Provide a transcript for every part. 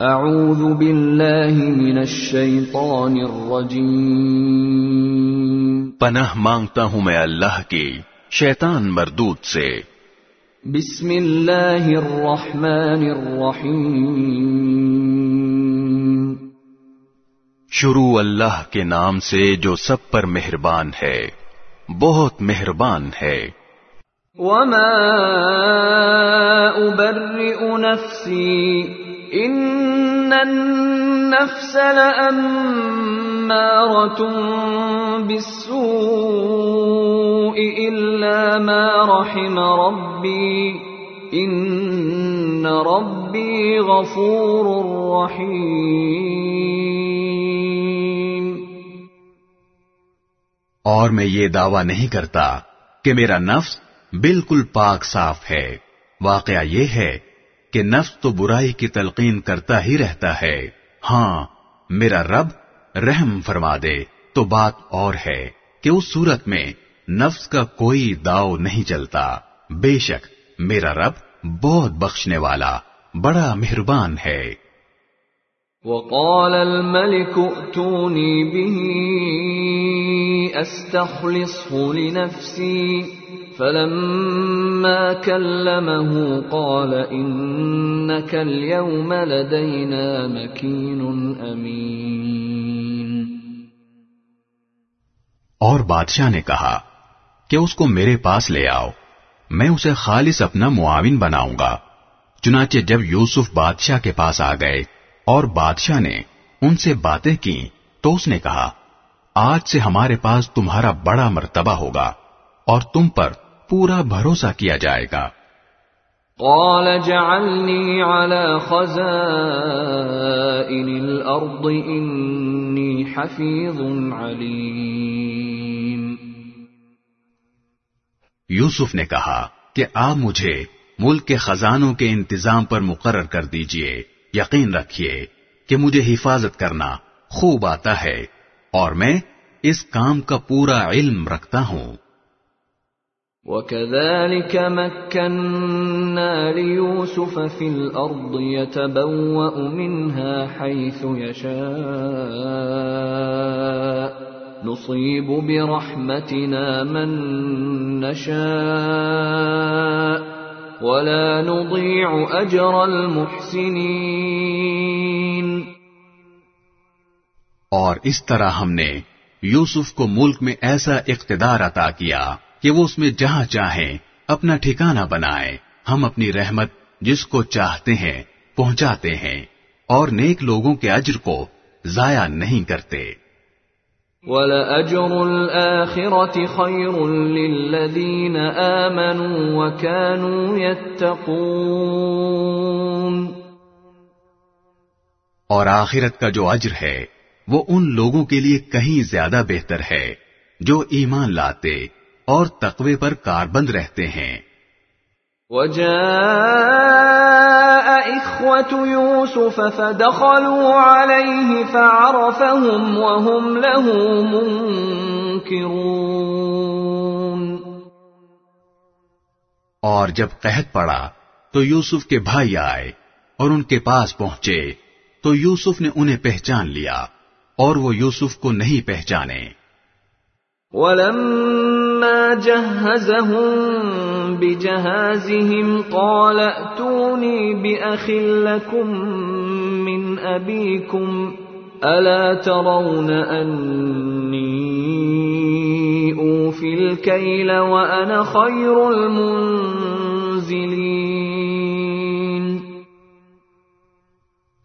اعوذ باللہ من الشیطان الرجیم پناہ مانگتا ہوں میں اللہ کی شیطان مردود سے۔ بسم اللہ الرحمن الرحیم. شروع اللہ کے نام سے جو سب پر مہربان ہے بہت مہربان ہے۔ وما ابرئ نفسی إن النفس لأمارة بالسوء إلا ما رحم ربي إن ربي غفور رحيم اور میں یہ دعویٰ نہیں کرتا کہ میرا نفس بالکل پاک صاف ہے۔ واقعہ یہ ہے کہ نفس تو برائی کی تلقین کرتا ہی رہتا ہے۔ ہاں میرا رب رحم فرما دے تو بات اور ہے کہ اس صورت میں نفس کا کوئی داؤ نہیں چلتا بے شک، میرا رب بہت بخشنے والا، بڑا مہربان ہے۔ وقال الملك ائتوني به استخلصه لنفسي۔ فلما كلمه قال انك اليوم لدينا مكين امين اور بادشاہ نے کہا کہ اس کو میرے پاس لے آؤ، میں اسے خالص اپنا معاون بناؤں گا۔ چنانچہ جب یوسف بادشاہ کے پاس آ گئے اور بادشاہ نے ان سے باتیں کی تو اس نے کہا، آج سے ہمارے پاس تمہارا بڑا مرتبہ ہوگا اور تم پر پورا بھروسہ کیا جائے گا۔ قال جعلني على خزائن الارض اني حفيظ عليم یوسف نے کہا کہ آپ مجھے ملک کے خزانوں کے انتظام پر مقرر کر دیجیے یقین رکھیے کہ مجھے حفاظت کرنا خوب آتا ہے اور میں اس کام کا پورا علم رکھتا ہوں۔ وكذلك مكنا ليوسف في الأرض يتبوأ منها حيث يشاء. نصيب برحمتنا من نشاء. ولا نضيع أجر المحسنين. اور اس طرح ہم نے يوسف کو ملک میں ایسا اقتدار عطا کیا۔ کہ وہ اس میں جہاں چاہیں اپنا ٹھکانہ بنائے۔ ہم اپنی رحمت جس کو چاہتے ہیں پہنچاتے ہیں اور نیک لوگوں کے اجر کو ضائع نہیں کرتے۔ وَلَأَجْرُ الْآخِرَةِ خَيْرٌ لِّلَّذِينَ آمَنُوا وَكَانُوا يَتَّقُونَ۔ اور آخرت کا جو اجر ہے وہ ان لوگوں کے لیے کہیں زیادہ بہتر ہے جو ایمان لاتے اور تقوی پر کاربند رہتے ہیں۔ وجاء إخوة يوسف فدخلوا عليه فعرفهم وهم له منكرون۔ اور جب قحط پڑا تو یوسف کے بھائی آئے اور ان کے پاس پہنچے۔ تو یوسف نے انہیں پہچان لیا اور وہ یوسف کو نہیں پہچانے۔ فلما جهزهم بجهازهم قال ائتوني بأخ لكم من أبيكم ألا ترون أني أوفي الكيل وأنا خير المنزلين.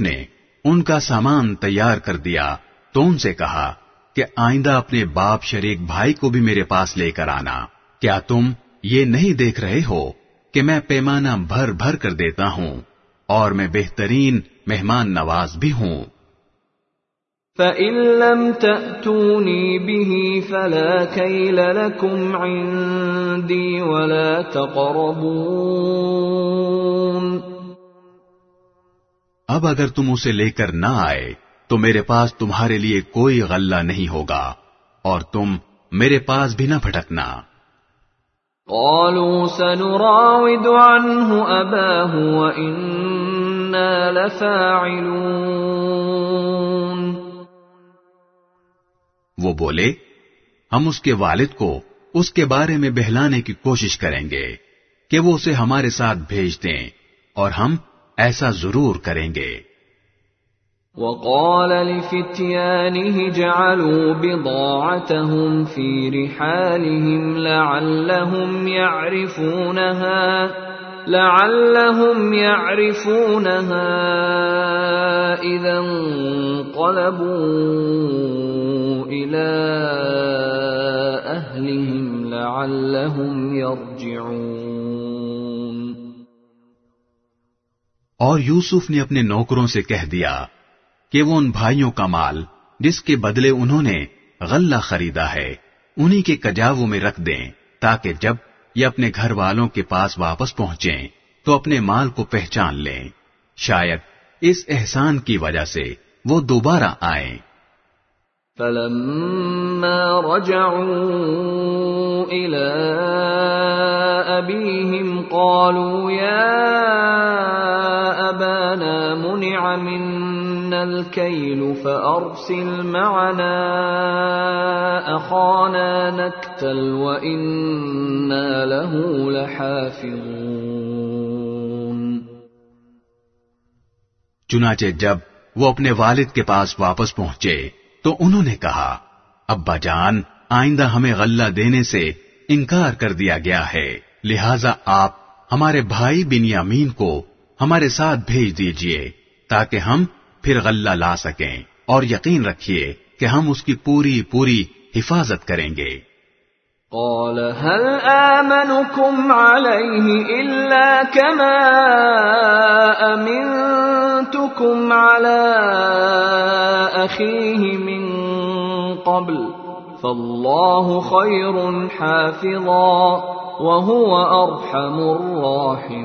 نے ان کا سامان تیار کر دیا تو ان سے کہا کہ آئندہ اپنے باپ شریک بھائی کو بھی میرے پاس لے کر آنا۔ کیا تم یہ نہیں دیکھ رہے ہو کہ میں پیمانہ بھر بھر کر دیتا ہوں اور میں بہترین مہمان نواز بھی ہوں؟ فَإِن لَّمْ تَأْتُونِي بِهِ فَلَا كَيْلَ لَكُمْ عِندِي وَلَا تَقْرَبُونَ۔ اب اگر تم اسے لے کر نہ آئے تو میرے پاس تمہارے لیے کوئی غلہ نہیں ہوگا اور تم میرے پاس بھی نہ بھٹکنا۔ قالوا سنراود عنه أباه وإنا إنا لفاعلون۔ وہ بولے ہم اس کے والد کو اس کے بارے میں بہلانے کی کوشش کریں گے کہ وہ اسے ہمارے ساتھ بھیج دیں اور ہم ایسا ضرور کریں گے۔ وقال لفتيانه جعلوا بضاعتهم في رحالهم لعلهم يعرفونها لعلهم يعرفونها إذا انقلبوا إلى أهلهم لعلهم يرجعون. اور یوسف نے اپنے نوکروں سے کہہ دیا کہ وہ ان بھائیوں کا مال جس کے بدلے انہوں نے غلہ خریدا ہے، انہی کے کجاووں میں رکھ دیں تاکہ جب یہ اپنے گھر والوں کے پاس واپس پہنچیں تو اپنے مال کو پہچان لیں۔ شاید اس احسان کی وجہ سے وہ دوبارہ آئیں۔ فلما رجعوا إلى أبيهم قالوا يا أبانا منع منا الكيل فأرسل معنا أخانا نكتل وإنا له لحافظون. چنانچہ جب وہ اپنے والد کے پاس واپس پہنچے تو انہوں نے کہا، ابا جان، آئندہ ہمیں غلہ دینے سے انکار کر دیا گیا ہے، لہذا آپ ہمارے بھائی بن یامین کو ہمارے ساتھ بھیج دیجیے، تاکہ ہم پھر غلہ لا سکیں، اور یقین رکھیے کہ ہم اس کی پوری پوری حفاظت کریں گے۔ قال هل آمنكم عليه إلا كما أمنتكم على أخيه من قبل؟ فالله خير حافظا وهو أرحم الراحمين.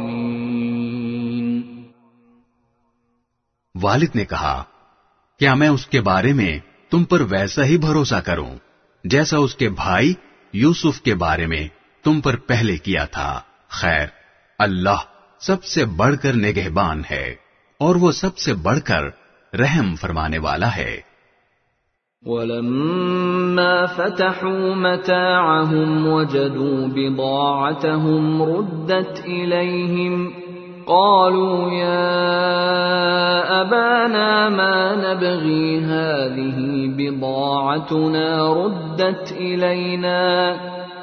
والد نے کہا کیا میں اس کے بارے میں تم پر ویسا ہی بھروسہ کروں جیسا اس کے بھائی یوسف کے بارے میں تم پر پہلے کیا تھا۔ خیر، اللہ سب سے بڑھ کر نگہبان ہے اور وہ سب سے بڑھ کر رحم فرمانے والا ہے۔ ولما فتحوا متاعهم وجدوا بضاعتهم ردت إليهم قالوا يا أبانا ما نبغي هذه بضاعتنا ردت إلينا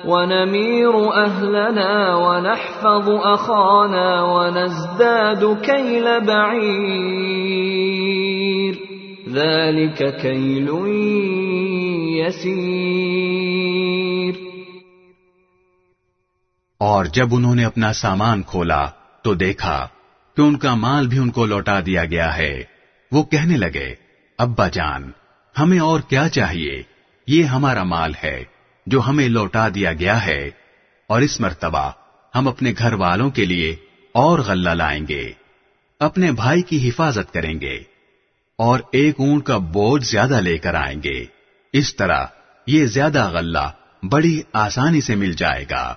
ونمير أهلنا ونحفظ أخانا ونزداد كيل بعير. ذلك كيل يسير. اور جب انہوں نے اپنا سامان کھولا تو دیکھا کہ ان کا مال بھی ان کو لوٹا دیا گیا ہے۔ وہ کہنے لگے، ابا جان، ہمیں اور کیا چاہیے؟ یہ ہمارا مال ہے جو ہمیں لوٹا دیا گیا ہے۔ اور اس مرتبہ ہم اپنے گھر والوں کے لیے اور غلہ لائیں گے۔ اپنے بھائی کی حفاظت کریں گے۔ اور ایک اونٹ کا بوجھ زیادہ لے کر آئیں گے۔ اس طرح یہ زیادہ غلہ بڑی آسانی سے مل جائے گا۔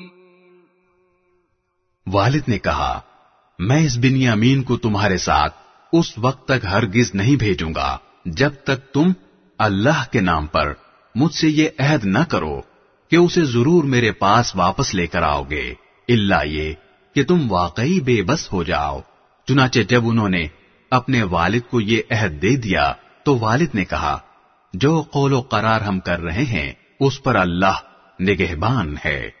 والد نے کہا، میں اس بنیامین کو تمہارے ساتھ اس وقت تک ہرگز نہیں بھیجوں گا، جب تک تم اللہ کے نام پر مجھ سے یہ عہد نہ کرو کہ اسے ضرور میرے پاس واپس لے کر آؤ گے۔ اللہ یہ کہ تم واقعی بے بس ہو جاؤ۔ چنانچہ جب انہوں نے اپنے والد کو یہ عہد دے دیا، تو والد نے کہا، جو قول و قرار ہم کر رہے ہیں، اس پر اللہ نگہبان ہے۔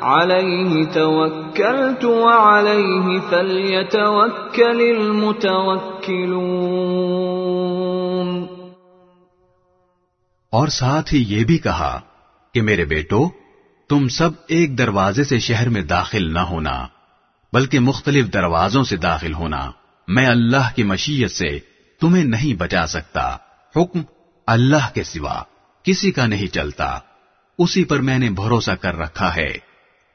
عليه توكلت وعليه فليتوكل المتوكلون اور ساتھ ہی یہ بھی کہا کہ میرے بیٹو، تم سب ایک دروازے سے شہر میں داخل نہ ہونا، بلکہ مختلف دروازوں سے داخل ہونا۔ میں اللہ کی مشیت سے تمہیں نہیں بچا سکتا۔ حکم اللہ کے سوا کسی کا نہیں چلتا۔ اسی پر میں نے بھروسہ کر رکھا ہے۔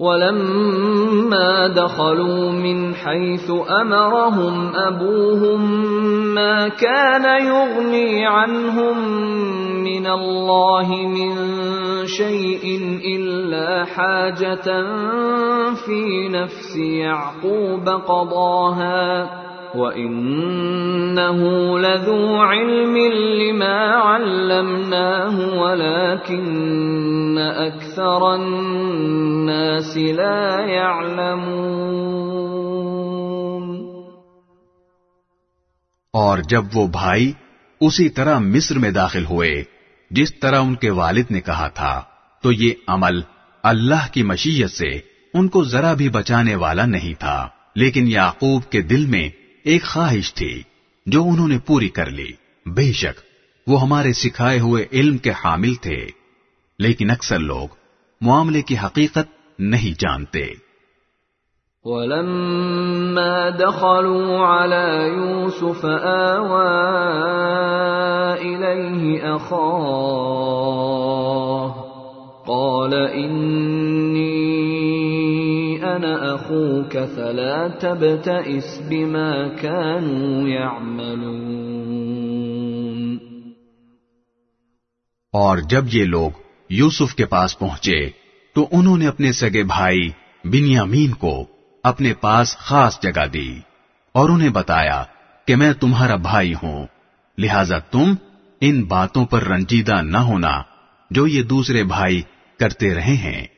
ولما دخلوا من حيث امرهم ابوهم ما كان يغني عنهم من الله من شيء الا حاجة في نفس يعقوب قضاها وَإِنَّهُ لَذُو عِلْمٍ لِّمَا عَلَّمْنَاهُ وَلَكِنَّ أَكْثَرَ النَّاسِ لَا يَعْلَمُونَ اور جب وہ بھائی اسی طرح مصر میں داخل ہوئے، جس طرح ان کے والد نے کہا تھا، تو یہ عمل اللہ کی مشیت سے ان کو ذرا بھی بچانے والا نہیں تھا، لیکن یعقوب کے دل میں ایک خواہش تھی جو انہوں نے پوری کر لی۔ بے شک، وہ ہمارے سکھائے ہوئے علم کے حامل تھے، لیکن اکثر لوگ معاملے کی حقیقت نہیں جانتے۔ ولما دخلوا على يوسف آوى إليه أخاه، قال إني أنا أخوك فلا تبتئس بما كانوا يعملون. اور جب یہ لوگ یوسف کے پاس پہنچے، تو انہوں نے اپنے سگے بھائی بنیامین کو اپنے پاس خاص جگہ دی اور انہیں بتایا کہ میں تمہارا بھائی ہوں، لہذا تم ان باتوں پر رنجیدہ نہ ہونا جو یہ دوسرے بھائی کرتے رہے ہیں۔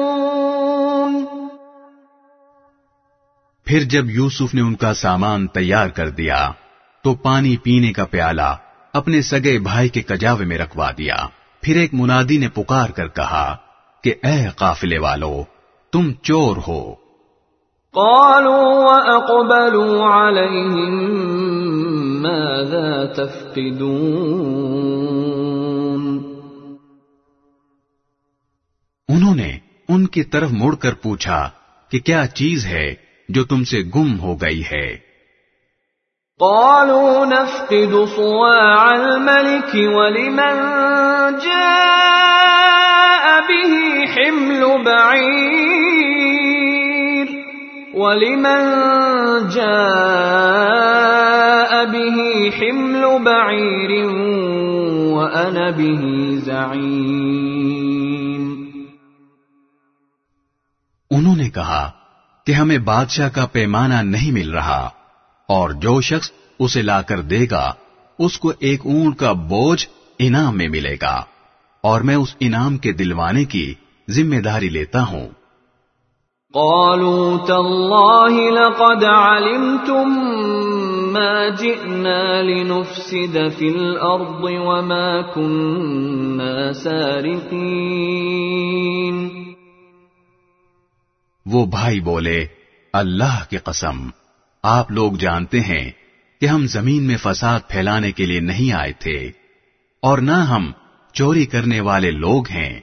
پھر جب یوسف نے ان کا سامان تیار کر دیا تو پانی پینے کا پیالہ اپنے سگے بھائی کے کجاوے میں رکھوا دیا۔ پھر ایک منادی نے پکار کر کہا کہ اے قافلے والو تم چور ہو۔ قالوا وأقبلوا عليهم ماذا تفقدون؟ انہوں نے ان کی طرف مڑ کر پوچھا کہ کیا چیز ہے جو تم سے گم ہو گئی ہے قالوا نفقد صواع الملك ولمن جاء به حمل بعير. ولمن جاء به حمل بعير وأنا به زعيم. انہوں نے کہا کہ ہمیں بادشاہ کا پیمانہ نہیں مل رہا اور جو شخص اسے لا کر دے گا، اس کو ایک اونٹ کا بوجھ انعام میں ملے گا۔ اور میں اس انعام کے دلوانے کی ذمہ داری لیتا ہوں۔ قالوا تالله لقد علمتم ما جئنا لنفسد في الأرض وما كنا سارقين وہ بھائی بولے اللہ کی قسم آپ لوگ جانتے ہیں کہ ہم زمین میں فساد پھیلانے کے لیے نہیں آئے تھے اور نہ ہم چوری کرنے والے لوگ ہیں۔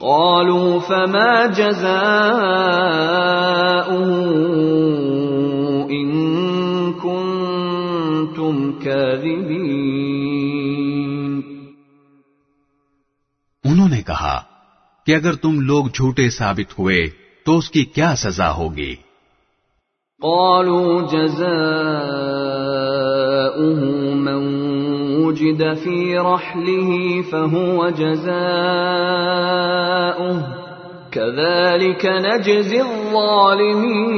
قالوا فما جزاؤه إن كنتم كاذبين۔ انہوں نے کہا کہ اگر تم لوگ جھوٹے ثابت ہوئے تو اس کی کیا سزا ہوگی؟ قالوا جزاؤه من وجد في رحله فهو جزاؤه. كذلك نجزي الظالمين.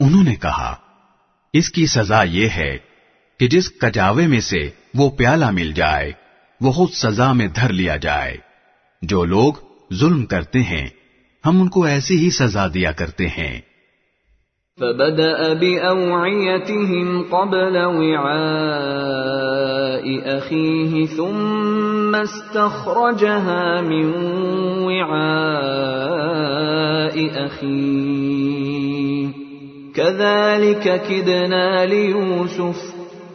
انہوں نے کہا اس کی سزا یہ ہے کہ جس کجاوے میں سے وہ پیالہ مل جائے وہ خود سزا میں دھر لیا جائے۔ جو لوگ ظلم کرتے ہیں، ہم ان کو ایسی ہی سزا دیا کرتے ہیں۔ فبدأ بأوعيتهم قبل وعاء أخيه ثم استخرجها من وعاء أخيه۔ كذلك كدنا ليوسف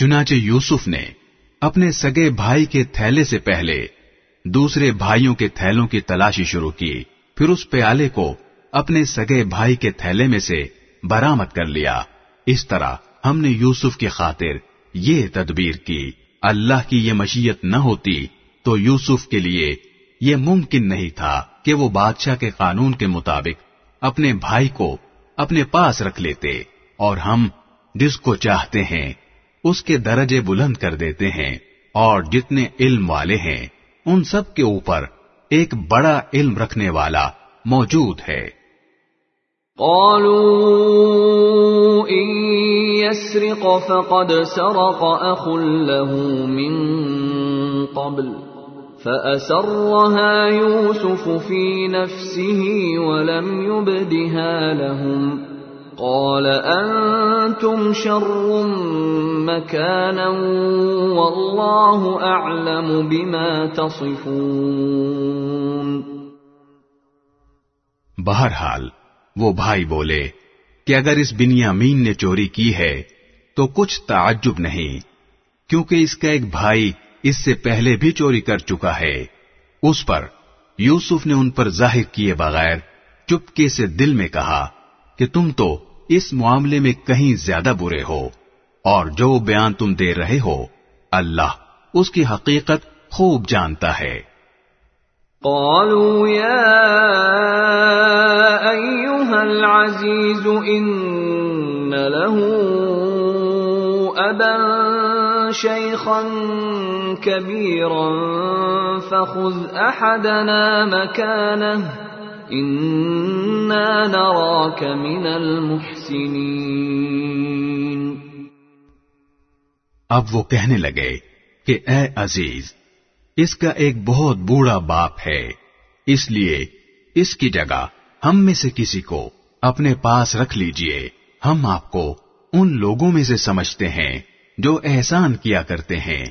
چنانچہ یوسف نے اپنے سگے بھائی کے تھیلے سے پہلے دوسرے بھائیوں کے تھیلوں کی تلاشی شروع کی، پھر اس پیالے کو اپنے سگے بھائی کے تھیلے میں سے برامت کر لیا۔ اس طرح ہم نے یوسف کی خاطر یہ تدبیر کی۔ اللہ کی یہ مشیت نہ ہوتی تو یوسف کے لیے یہ ممکن نہیں تھا کہ وہ بادشاہ کے قانون کے مطابق اپنے بھائی کو اپنے پاس رکھ لیتے اور ہم جس کو چاہتے ہیں اس کے درجے بلند کر دیتے ہیں اور جتنے علم والے ہیں، ان سب کے اوپر ایک بڑا علم رکھنے والا موجود ہے۔ قالوا إن يسرق فقد سرق أخ له من قبل، فأسرها يوسف في نفسه ولم يبدها لهم۔ قال أنتم شر مكانا والله أعلم بما تصفون. بہرحال، وہ بھائی بولے کہ اگر اس بنیامین نے چوری کی ہے تو کچھ تعجب نہیں، کیونکہ اس کا ایک بھائی اس سے پہلے بھی چوری کر چکا ہے۔ اس پر یوسف نے ان پر ظاہر کیے بغیر چپکے سے دل میں کہا کہ تم تو اس معاملے میں کہیں زیادہ برے ہو اور جو بیان تم دے رہے ہو، اللہ اس کی حقیقت خوب جانتا ہے۔ قالوا يا أيها العزيز إن له أبا شيخا كبيرا فخذ أحدنا مكانه نراك من المحسنين۔ اب وہ کہنے لگے کہ اے عزیز اس کا ایک بہت بوڑھا باپ ہے اس لیے اس کی جگہ ہم میں سے کسی کو اپنے پاس رکھ لیجیے۔ ہم آپ کو ان لوگوں میں سے سمجھتے ہیں جو احسان کیا کرتے ہیں۔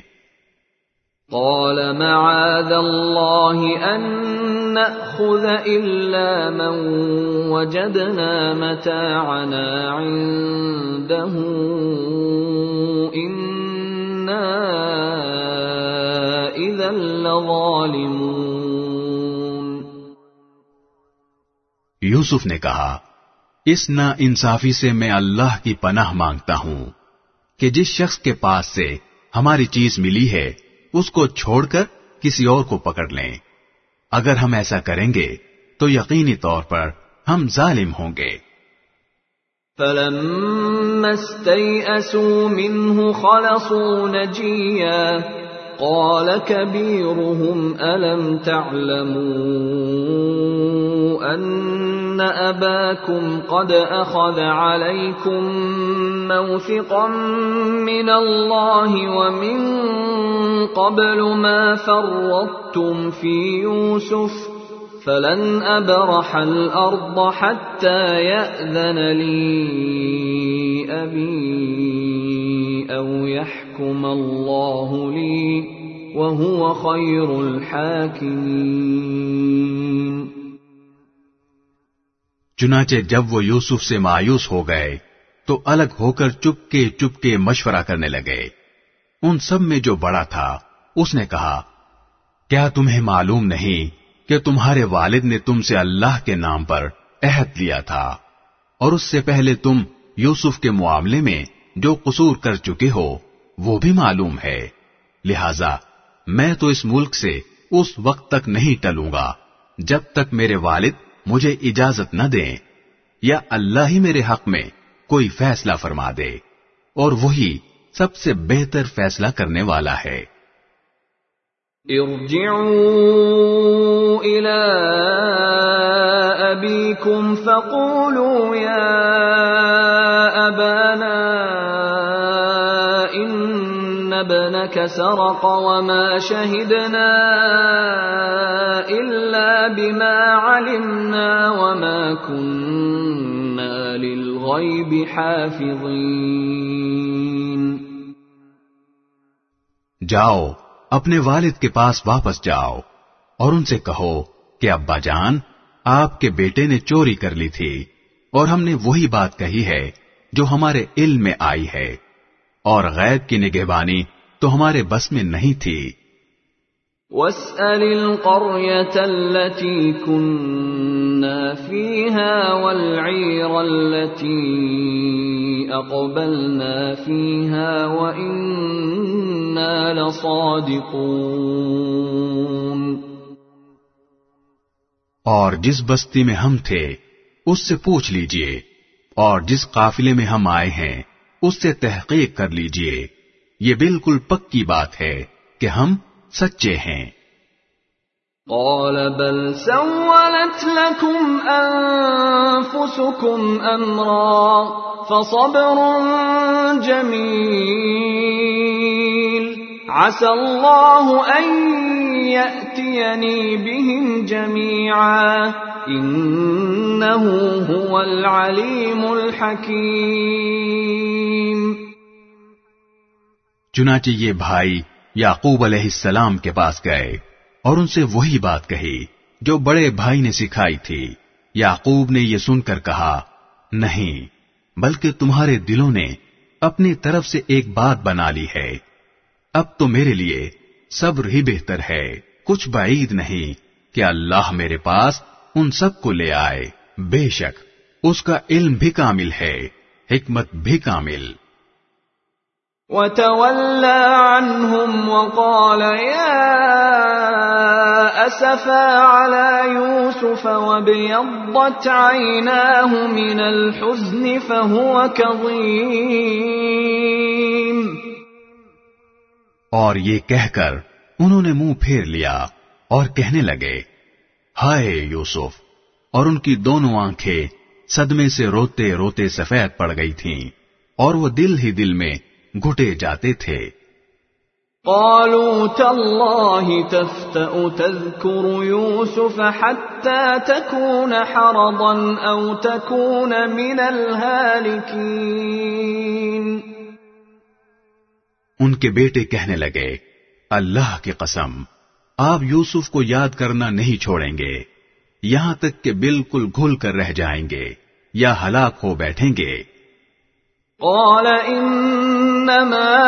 قال معاذ الله أن نأخذ إلا من وجدنا متاعنا عنده. إنا إذا لظالمون. یوسف نے کہا، اس نا انصافی سے میں اللہ کی پناہ مانگتا ہوں کہ جس شخص کے پاس سے ہماری چیز ملی ہے، اس کو چھوڑ کر کسی اور کو پکڑ لیں۔ اگر ہم ایسا کریں گے تو یقینی طور پر ہم ظالم ہوں گے فلما استيئسوا منه خلصوا نجيا قال كبيرهم ألم تعلموا أن أباكم قد أخذ عليكم موثقا من الله ومن قبل ما فرطتم في يوسف فلن أبرح الأرض حتى يأذن لي أبي أو يحكم الله لي وهو خير الحاكمين چنانچہ جب وہ یوسف سے مایوس ہو گئے تو الگ ہو کر چپ کے چپ کے مشورہ کرنے لگے۔ ان سب میں جو بڑا تھا، اس نے کہا، کیا تمہیں معلوم نہیں کہ تمہارے والد نے تم سے اللہ کے نام پر عہد لیا تھا؟ اور اس سے پہلے تم یوسف کے معاملے میں جو قصور کر چکے ہو، وہ بھی معلوم ہے۔ لہذا میں تو اس ملک سے اس وقت تک نہیں ٹلوں گا۔ جب تک میرے والد مجھے اجازت نہ دیں یا اللہ ہی میرے حق میں کوئی فیصلہ فرما دے، اور وہی سب سے بہتر فیصلہ کرنے والا ہے۔ ارجعوا الى ابيكم فقولوا يا ابنك سرق وما شهدنا الا بما علمنا وما كنا للغيب حافظين. جاؤ، اپنے والد کے پاس واپس جاؤ اور ان سے کہو کہ ابا جان، آپ کے بیٹے نے چوری کر لی تھی اور ہم نے وہی بات کہی ہے جو ہمارے علم میں آئی ہے۔ اور غیب کی نگہبانی تو ہمارے بس میں نہیں تھی۔ واسأل القرية التي كنا فيها والعير التي أقبلنا فيها وإنا لصادقون۔ اور جس بستی میں ہم تھے اس سے پوچھ لیجیے اور جس قافلے میں ہم آئے ہیں اس سے تحقیق کر لیجیے۔ یہ بالکل پکی بات ہے کہ ہم سچے ہیں۔ قال بل سولت لكم انفسكم امرا فصبر جميل عسى الله ان ياتيني بهم جميعا انه هو العليم الحكيم۔ چنانچہ یہ بھائی یعقوب علیہ السلام کے پاس گئے اور ان سے وہی بات کہی جو بڑے بھائی نے سکھائی تھی۔ یعقوب نے یہ سن کر کہا، نہیں، بلکہ تمہارے دلوں نے اپنی طرف سے ایک بات بنا لی ہے۔ اب تو میرے لیے صبر ہی بہتر ہے۔ کچھ بعید نہیں کہ اللہ میرے پاس ان سب کو لے آئے۔ بے شک اس کا علم بھی کامل ہے حکمت بھی کامل۔ وتولى عنهم وقال يا أسفا على يوسف وابيضت عيناه من الحزن فهو كظيم. اور یہ کہہ کر انہوں نے منہ پھیر لیا اور کہنے لگے ہائے یوسف اور ان کی دونوں آنکھیں صدمے سے روتے روتے سفید پڑ گئی تھیں اور وہ دل ہی دل میں گھٹے جاتے تھے۔ قالوا تالله تفتأ تذكر يوسف حتى تكون حرضا أو تكون من الهالكين۔ ان کے بیٹے کہنے لگے اللہ کی قسم آپ یوسف کو یاد کرنا نہیں چھوڑیں گے۔ یہاں تک کہ بالکل گھل کر رہ جائیں گے یا ہلاک ہو بیٹھیں گے۔ قال انما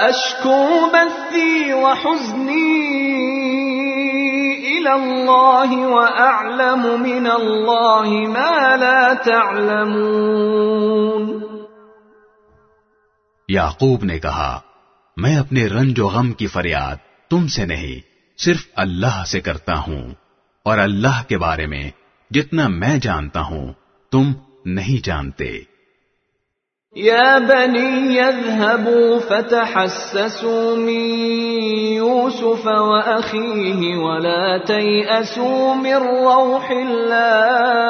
اشكو بثي وحزني الى الله واعلم من الله ما لا تعلمون۔ یعقوب نے کہا میں اپنے رنج و غم کی فریاد تم سے نہیں، صرف اللہ سے کرتا ہوں۔ اور اللہ کے بارے میں جتنا میں جانتا ہوں، تم نہیں جانتے۔ يا بني يذهبوا فتحسسوا من يوسف وأخيه ولا تيأسوا من روح الله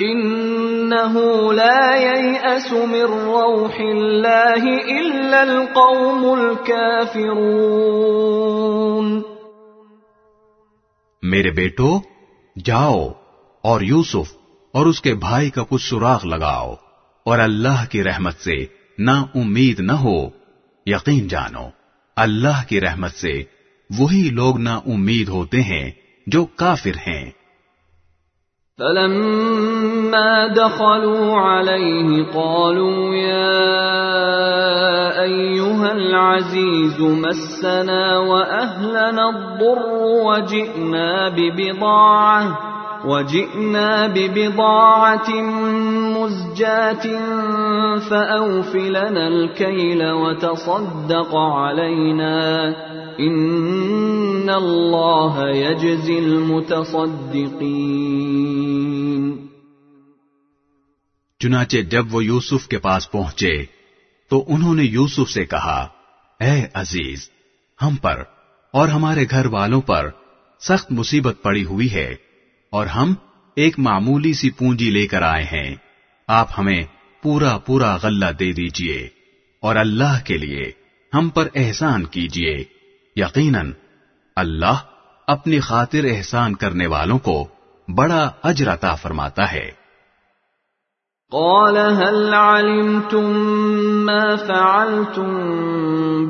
إنه لا ييأس من روح الله إلا القوم الكافرون. میرے بیٹو، جاؤ اور یوسف اور اس کے بھائی کا کچھ سراغ لگاؤ اور اللہ کی رحمت سے نہ امید نہ ہو، یقین جانو، اللہ کی رحمت سے وہی لوگ نہ امید ہوتے ہیں جو کافر ہیں۔ فلما دخلوا عليه قالوا يا أيها العزيز مسنا وأهلنا الضر وجئنا ببضاعة وجئنا ببضاعة مزجاة فأوف لنا الكيل وتصدق علينا الله يجزي المتصدقين چنانچہ جب وہ یوسف کے پاس پہنچے تو انہوں نے یوسف سے کہا، اے عزیز، ہم پر اور ہمارے گھر والوں پر سخت مصیبت پڑی ہوئی ہے اور ہم ایک معمولی سی پونجی لے کر آئے ہیں۔ آپ ہمیں پورا پورا غلہ دے دیجیے اور اللہ کے لیے ہم پر احسان کیجیے۔ یقیناً اللہ اپنی خاطر احسان کرنے والوں کو بڑا اجر عطا فرماتا ہے۔ قال هل علمتم ما فعلتم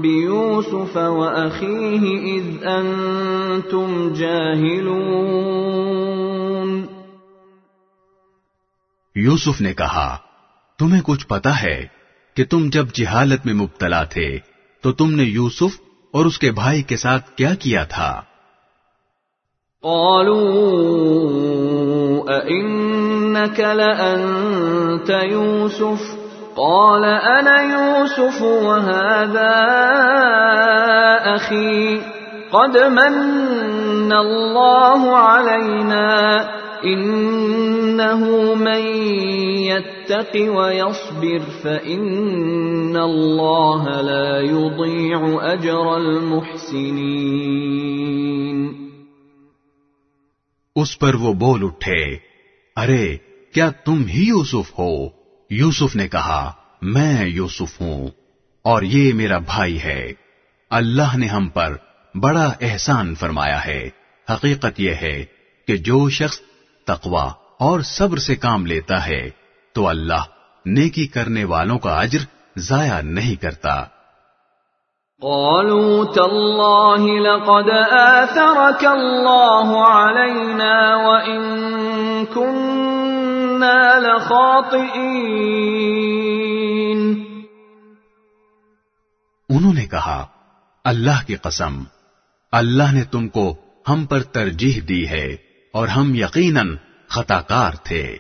بيوسف واخيه اذ انتم جاهلون؟ یوسف نے کہا تمہیں کچھ پتا ہے کہ تم جب جہالت میں مبتلا تھے تو تم نے یوسف اور اس کے بھائی کے ساتھ کیا کیا تھا قالوا أئنك لأنت يوسف؟ قال أنا يوسف وهذا أخي. قد من الله علينا. إنه من يتق ويصبر فإن الله لا يضيع أجر المحسنين اس پر وہ بول اٹھے، ارے، کیا تم ہی یوسف ہو؟ یوسف نے کہا، میں یوسف ہوں، اور یہ میرا بھائی ہے۔ اللہ نے ہم پر بڑا احسان فرمایا ہے۔ حقیقت یہ ہے کہ جو شخص تقوا اور صبر سے کام لیتا ہے تو اللہ نیکی کرنے والوں کا اجر ضائع نہیں کرتا۔ قالوا تالله لقد آثرك الله علينا وإن كنا لخاطئين۔ انہوں نے کہا اللہ کی قسم اللہ نے تم کو ہم پر ترجیح دی ہے۔ اور ہم یقیناً خطا کار تھے۔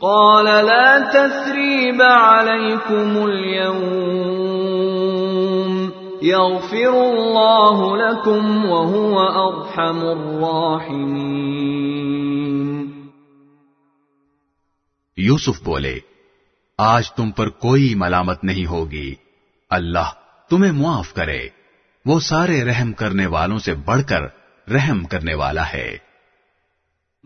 قال لا تثريب عليكم اليوم يغفر الله لكم وهو أرحم الراحمين۔ یوسف بولے آج تم پر کوئی ملامت نہیں ہوگی۔ اللہ تمہیں معاف کرے۔ وہ سارے رحم کرنے والوں سے بڑھ کر رحم کرنے والا ہے۔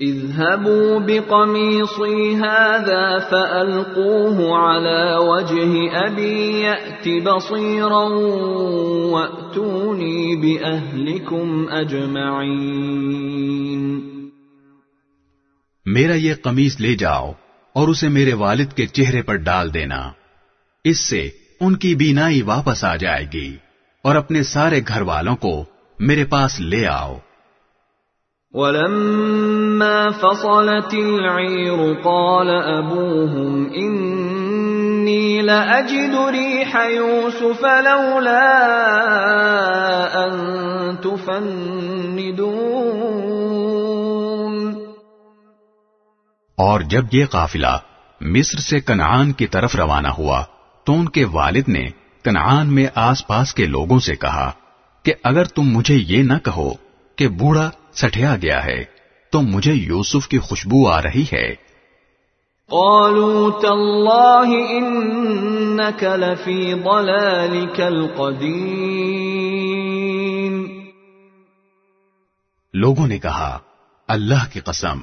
اذهبوا بقميصي هذا فألقوه على وجه أبي يأت بصيرا وأتوني بأهلكم أجمعين. میرا یہ قمیص لے جاؤ اور اسے میرے والد کے چہرے پر ڈال دینا۔ اس سے ان کی بینائی واپس آ جائے گی اور اپنے سارے گھر والوں کو میرے پاس لے آؤ۔ ولما فصلت العير قال أبوهم إني لأجد ريح يوسف لولا أن تفندون. اور جب یہ قافلہ مصر سے کنعان کی طرف روانہ ہوا تو ان کے والد نے کنعان میں آس پاس کے لوگوں سے کہا کہ اگر تم مجھے یہ نہ کہو کہ بوڑھا سٹیا گیا ہے۔ تو مجھے یوسف کی خوشبو آ رہی ہے۔ قالوا تالله إنك لفي ضلالك القديم لوگوں نے کہا اللہ کی قسم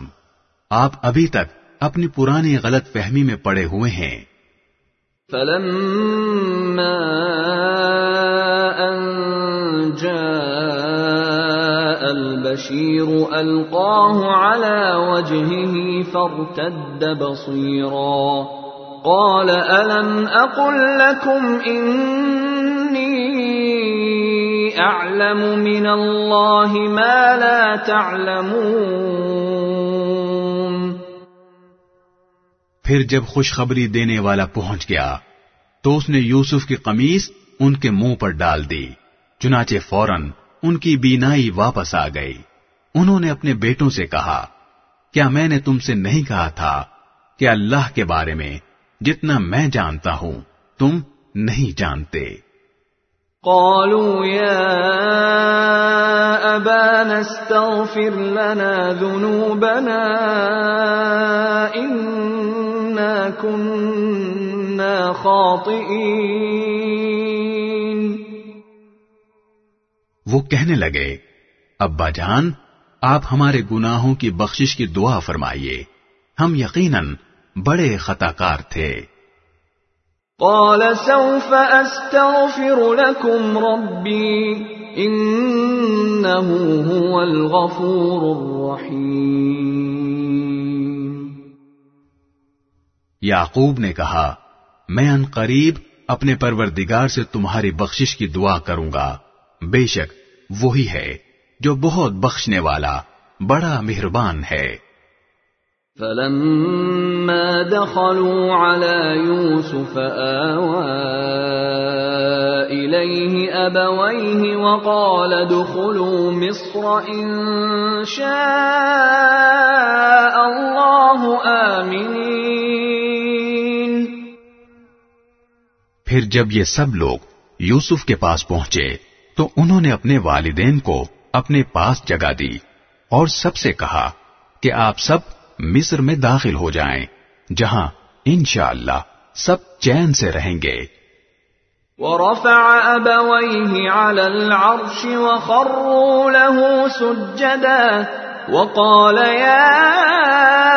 آپ ابھی تک اپنی پرانی غلط فہمی میں پڑے ہوئے ہیں۔ فلما أن جاء البشير ألقاه على وجهه فارتد بصيرا قال ألم أقل لكم إني أعلم من الله ما لا تعلمون پھر جب خوشخبری دینے والا پہنچ گیا، تو اس نے یوسف کی قمیص ان کے منہ پر ڈال دی، چنانچہ فوراً ان کی بینائی واپس آ گئی۔ انہوں نے اپنے بیٹوں سے کہا، کیا میں نے تم سے نہیں کہا تھا کہ اللہ کے بارے میں جتنا میں جانتا ہوں، تم نہیں جانتے؟ قالوا يا أبانا استغفر لنا ذنوبنا إنا كنا خاطئين. وہ کہنے لگے ابا جان آپ ہمارے گناہوں کی بخشش کی دعا فرمائیے۔ ہم یقیناً بڑے خطا کار تھے۔ قال سوف استغفر لكم ربي انه هو الغفور الرحيم یعقوب نے کہا میں ان قریب اپنے پروردگار سے تمہاری بخشش کی دعا کروں گا۔ بے شک وہی ہے جو بہت بخشنے والا بڑا مہربان ہے۔ فلما دخلوا على يوسف آوى إليه أبويه وقال ادخلوا مصر إن شاء الله آمنين۔ پھر جب یہ سب لوگ یوسف کے پاس پہنچے تو انہوں نے اپنے والدین کو اپنے پاس جگہ دی اور سب سے کہا کہ آپ سب مصر میں داخل ہو جائیں، جہاں انشاءاللہ سب چین سے رہیں گے۔ ورفع أبويه على العرش وخروا له سجدا وقال يا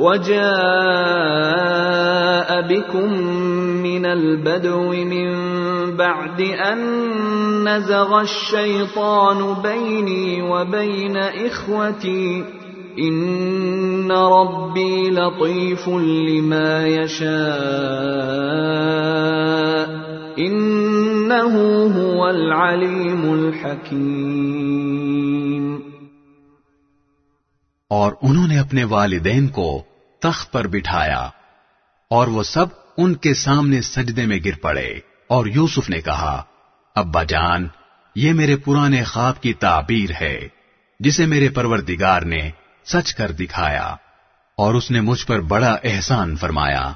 وجاء بكم من البدو من بعد أن نزغ الشيطان بيني وبين إخوتي إن ربي لطيف لما يشاء إنه هو العليم الحكيم اور انہوں نے اپنے والدین کو تخت پر بٹھایا اور وہ سب ان کے سامنے سجدے میں گر پڑے۔ اور یوسف نے کہا، ابا جان، یہ میرے پرانے خواب کی تعبیر ہے، جسے میرے پروردگار نے سچ کر دکھایا۔ اور اس نے مجھ پر بڑا احسان فرمایا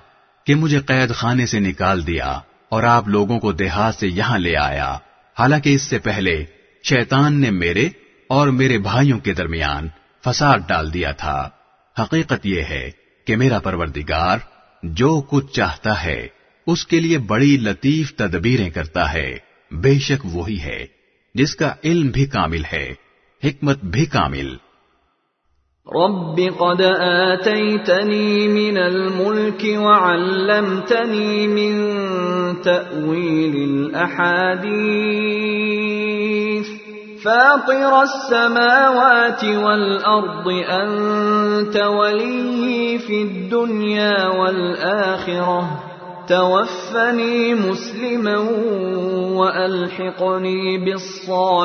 کہ مجھے قید خانے سے نکال دیا اور آپ لوگوں کو دیہات سے یہاں لے آیا۔ حالانکہ اس سے پہلے شیطان نے میرے اور میرے بھائیوں کے درمیان فساد ڈال دیا تھا۔ حقیقت یہ ہے کہ میرا پروردگار جو کچھ چاہتا ہے، اس کے لیے بڑی لطیف تدبیریں کرتا ہے۔ بے شک وہی ہے، جس کا علم بھی کامل ہے، حکمت بھی کامل۔ رب قد آتيتني من الملك وعلمتني من تأويل الأحاديث۔ فاطر السماوات والأرض أنت وليي في الدنيا والآخرة. توفني مسلما وألحقني بالصالحين.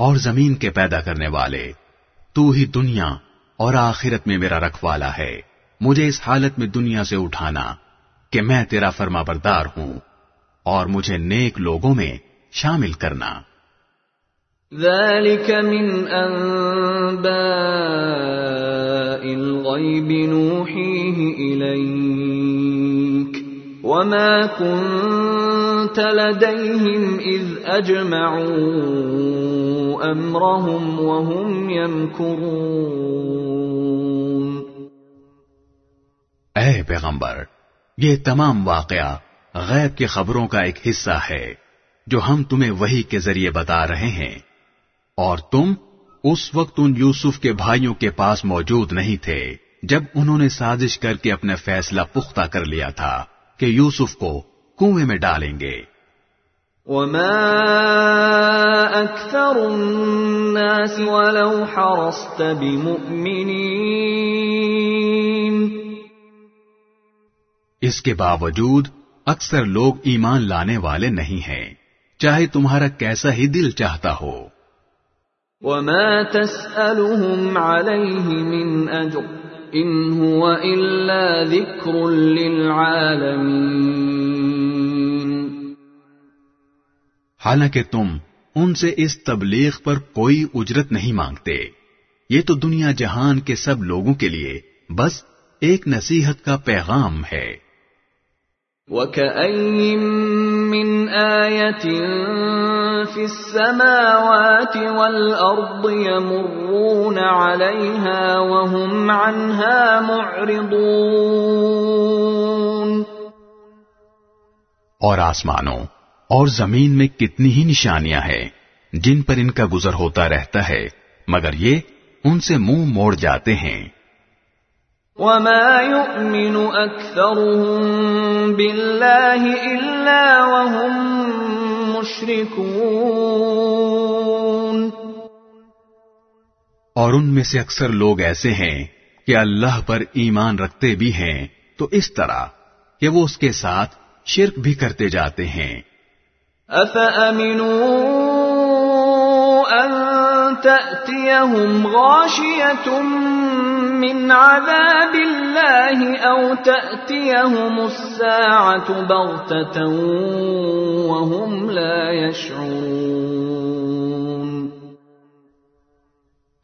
اور زمین کے پیدا کرنے والے۔ تو ہی دنیا اور آخرت میں میرا رکھوالا ہے۔ مجھے اس حالت میں دنیا سے اٹھانا کہ میں تیرا فرما بردار ہوں اور مجھے نیک لوگوں میں شامل کرنا۔ ذلك من انباء الغيب نوحيه اليك وما كنت لديهم اذ اجمعوا امرهم وهم يمكرون. اے پیغمبر، یہ تمام واقعہ غیب کی خبروں کا ایک حصہ ہے جو ہم تمہیں وہی کے ذریعے بتا رہے ہیں، اور تم اس وقت ان یوسف کے بھائیوں کے پاس موجود نہیں تھے جب انہوں نے سازش کر کے اپنا فیصلہ پختہ کر لیا تھا کہ یوسف کو کنویں میں ڈالیں گے۔ وما اكثر الناس ولو حرصت بمؤمنين۔ اس کے باوجود اکثر لوگ ایمان لانے والے نہیں ہیں۔ چاہے تمہارا کیسا ہی دل چاہتا ہو۔ وما تسألهم عليه من أجر إن هو إلا ذكر للعالمين۔ حالانکہ تم ان سے اس تبلیغ پر کوئی اجرت نہیں مانگتے۔ یہ تو دنیا جہان کے سب لوگوں کے لیے بس ایک نصیحت کا پیغام ہے۔ وكأي من آية في السماوات والأرض يمرون عليها وهم عنها معرضون۔ اور آسمانوں اور زمین میں کتنی ہی نشانیاں ہیں جن پر ان کا گزر ہوتا رہتا ہے مگر یہ ان سے منہ موڑ جاتے ہیں۔ وما يؤمن أكثرهم بالله إلا وهم مشركون۔ اور ان میں سے اکثر لوگ ایسے ہیں کہ اللہ پر ایمان رکھتے بھی ہیں تو اس طرح کہ وہ اس کے ساتھ شرک بھی کرتے جاتے ہیں۔ أفأمنوا أن تأتيهم غاشية من عذاب الله أو تأتيهم الساعة بغتة وهم لا يشعرون؟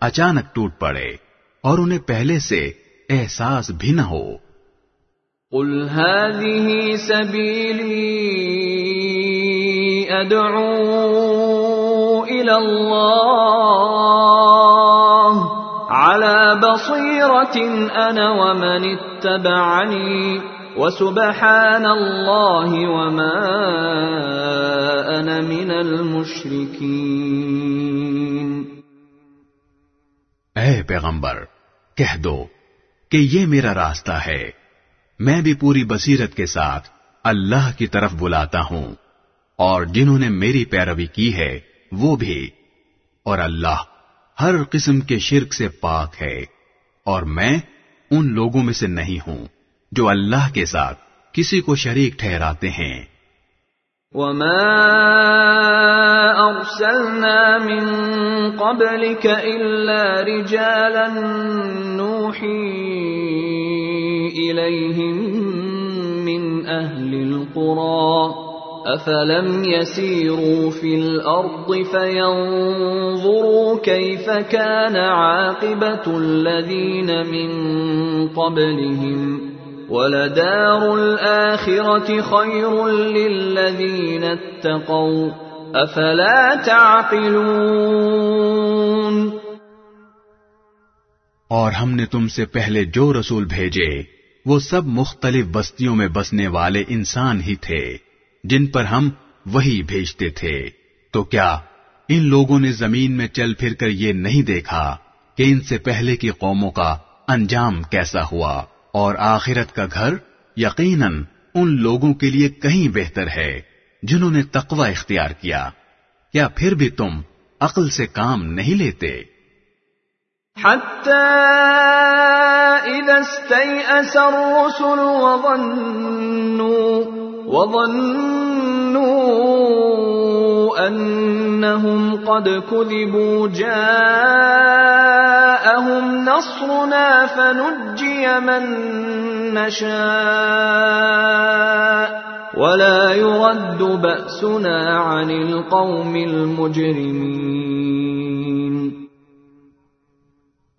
اچانک ٹوٹ پڑے اور انہیں پہلے سے احساس بھی نہ ہو۔ قل هذه سبيلي أدعو إلى الله على بصيرة أنا ومن اتبعني وسبحان الله وما أنا من المشركين۔ اے پیغمبر، کہہ دو کہ یہ میرا راستہ ہے۔ میں بھی پوری بصیرت کے ساتھ اللہ کی طرف بلاتا ہوں اور جنہوں نے میری پیروی کی ہے، وہ بھی۔ اور اللہ ہر قسم کے شرک سے پاک ہے اور میں ان لوگوں میں سے نہیں ہوں جو اللہ کے ساتھ کسی کو شریک ٹھہراتے ہیں۔ وما أرسلنا من قبلك إلا رجالا نوحي إليهم من أهل القرى أفلم يسيروا في الأرض فينظروا كيف كان عاقبة الذين من قبلهم ۖ ولدار الآخرة خير للذين اتقوا أفلا تعقلون اور ہم نے تم سے پہلے جو رسول بھیجے، وہ سب مختلف بستیوں میں بسنے والے انسان ہی تھے، جن پر ہم وہی بھیجتے تھے۔ تو کیا ان لوگوں نے زمین میں چل پھر کر یہ نہیں دیکھا کہ ان سے پہلے کی قوموں کا انجام کیسا ہوا؟ اور آخرت کا گھر یقیناً ان لوگوں کے لیے کہیں بہتر ہے جنہوں نے تقوی اختیار کیا۔ کیا پھر بھی تم عقل سے کام نہیں لیتے؟ حتى إذا استيأس الرسل وظنوا وظنوا انهم قد كذبوا جاءهم نصرنا فنجي من نشاء ولا يرد بأسنا عن القوم المجرمين.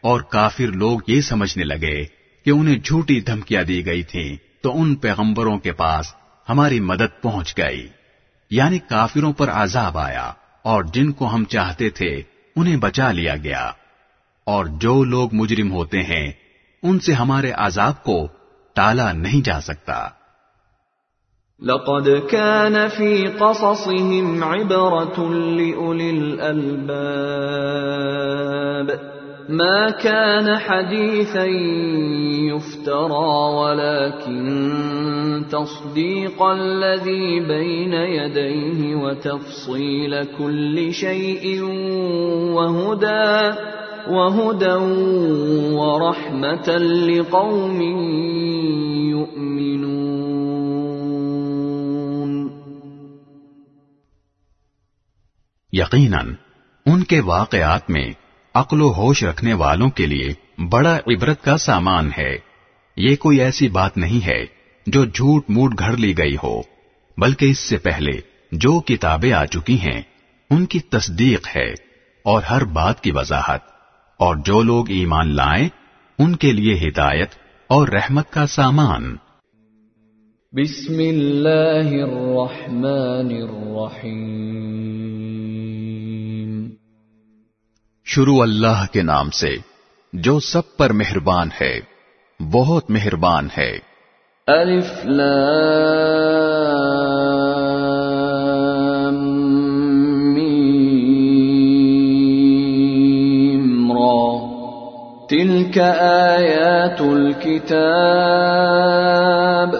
اور کافر لوگ یہ سمجھنے لگے کہ انہیں جھوٹی دھمکیاں دی گئی تھیں تو ان پیغمبروں کے پاس ہماری مدد پہنچ گئی۔ یعنی کافروں پر عذاب آیا اور جن کو ہم چاہتے تھے انہیں بچا لیا گیا۔ اور جو لوگ مجرم ہوتے ہیں، ان سے ہمارے عذاب کو ٹالا نہیں جا سکتا۔ لقد كان في قصصهم عبرة لأولي الألباب۔ ما كان حديثا يفترى ولكن تصديق الذي بين يديه وتفصيل كل شيء وهدى وهدى ورحمة لقوم يؤمنون. یقیناً ان کے واقعات میں عقل و ہوش رکھنے والوں کے لیے بڑا عبرت کا سامان ہے۔ یہ کوئی ایسی بات نہیں ہے جو جھوٹ موٹ گھڑ لی گئی ہو، بلکہ اس سے پہلے جو کتابیں آ چکی ہیں، ان کی تصدیق ہے اور ہر بات کی وضاحت۔ اور جو لوگ ایمان لائیں، ان کے لیے ہدایت اور رحمت کا سامان۔ بسم اللہ الرحمن الرحیم۔ شروع اللہ کے نام سے، جو سب پر مہربان ہے، بہت مہربان ہے۔ الف لام میم را۔ تلك آيات الكتاب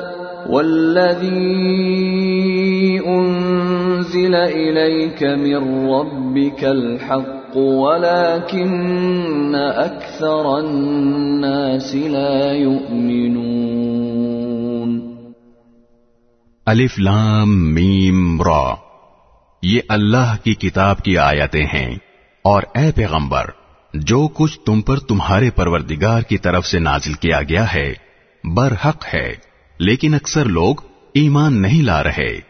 والذي أنزل إليك من ربك الحق۔ ولكن أكثر الناس لا يؤمنون. الف لام میم را، یہ اللہ کی کتاب کی آیتیں ہیں۔ اور اے پیغمبر، جو کچھ تم پر تمہارے پروردگار کی طرف سے نازل کیا گیا ہے، برحق ہے، لیکن اکثر لوگ ایمان نہیں لا رہے۔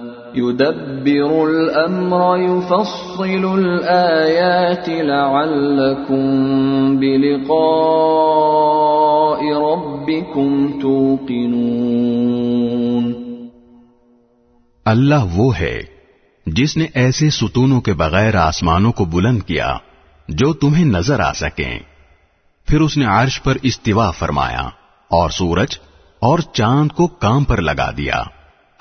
يدبر الأمر، يفصل الآيات لعلكم بلقاء ربكم توقنون. اللہ وہ ہے جس نے ایسے ستونوں کے بغیر آسمانوں کو بلند کیا جو تمہیں نظر آ سکیں۔ پھر اس نے عرش پر استوا فرمایا اور سورج اور چاند کو کام پر لگا دیا۔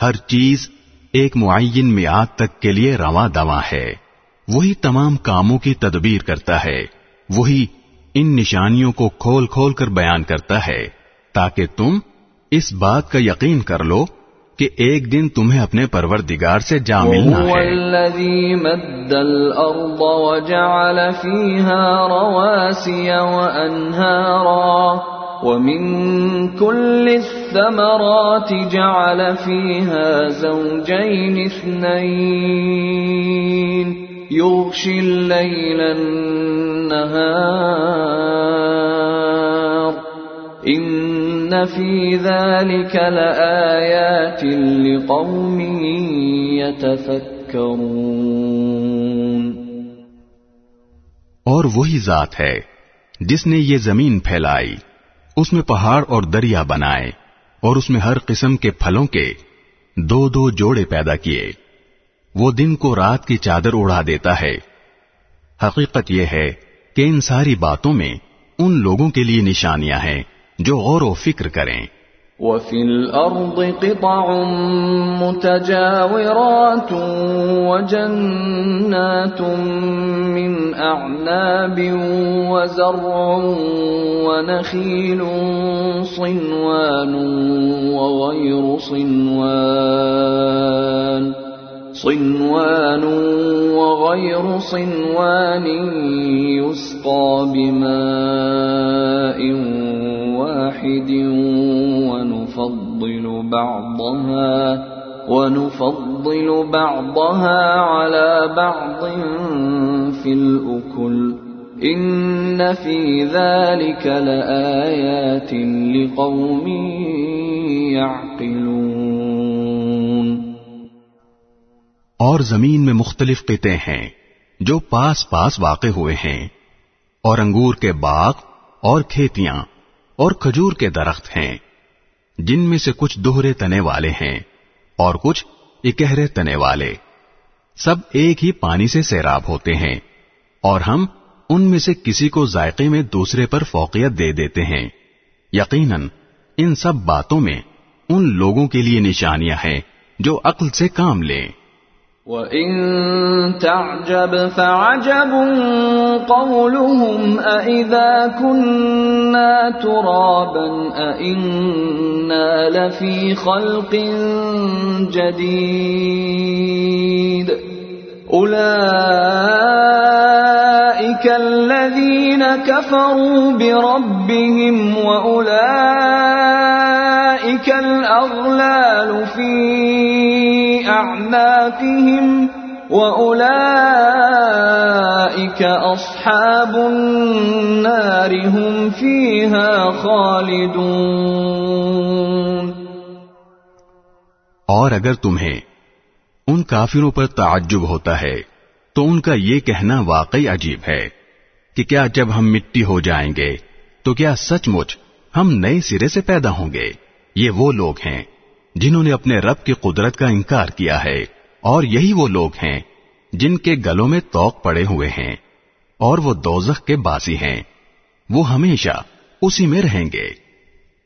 ہر چیز ایک معین میعاد تک کے لیے رواں دواں ہے۔ وہی تمام کاموں کی تدبیر کرتا ہے۔ وہی ان نشانیوں کو کھول کھول کر بیان کرتا ہے۔ تاکہ تم اس بات کا یقین کر لو کہ ایک دن تمہیں اپنے پروردگار سے جا ملنا ہے۔ الذي مد الأرض وجعل فيها رواسي وأنهارا ومن كل الثمرات جعل فيها زوجين اثنين. يغشي الليل النهار. إن في ذلك لآيات لقوم يتفكرون. وہی ذات ہے جس نے یہ زمین پھیلائی۔ اس میں پہاڑ اور دریا بنائے اور اس میں ہر قسم کے پھلوں کے دو دو جوڑے پیدا کیے۔ وہ دن کو رات کی چادر اڑا دیتا ہے۔ حقیقت یہ ہے کہ ان ساری باتوں میں ان لوگوں کے لیے نشانیاں ہیں جو غور و فکر کریں۔ وفي الأرض قطع متجاورات وجنات من أعناب وزرع ونخيل صنوان وغير صنوان صنوان وغير صنوان يسقى بماء واحد بعضها ونفضل بعضها على بعض في الأكل ان فی ذلك لآیات لقوم يعقلون اور زمین میں مختلف قطع ہیں جو پاس پاس واقع ہوئے ہیں اور انگور کے باغ اور کھیتیاں اور کھجور کے درخت ہیں۔ جن میں سے کچھ دوہرے تنے والے ہیں اور کچھ اکہرے تنے والے۔ سب ایک ہی پانی سے سیراب ہوتے ہیں اور ہم ان میں سے کسی کو ذائقے میں دوسرے پر فوقیت دے دیتے ہیں۔ یقیناً ان سب باتوں میں ان لوگوں کے لیے نشانیاں ہیں جو عقل سے کام لیں۔ وَإِن تَعْجَبْ فَعَجَبٌ قَوْلُهُمْ أَإِذَا كُنَّا تُرَابًا أَإِنَّا لَفِي خَلْقٍ جَدِيدٍ أُولَئِكَ أولئك الذين كفروا بربهم وأولئك الأغلال في أعناقهم وأولئك أصحاب النار هم فيها خالدون. اور اگر تمہیں ان کافروں پر تعجب ہوتا ہے تو ان کا یہ کہنا واقعی عجیب ہے کہ کیا جب ہم مٹی ہو جائیں گے تو کیا سچ مچ ہم نئے سرے سے پیدا ہوں گے؟ یہ وہ لوگ ہیں جنہوں نے اپنے رب کی قدرت کا انکار کیا ہے اور یہی وہ لوگ ہیں جن کے گلوں میں توق پڑے ہوئے ہیں اور وہ دوزخ کے باسی ہیں۔ وہ ہمیشہ اسی میں رہیں گے۔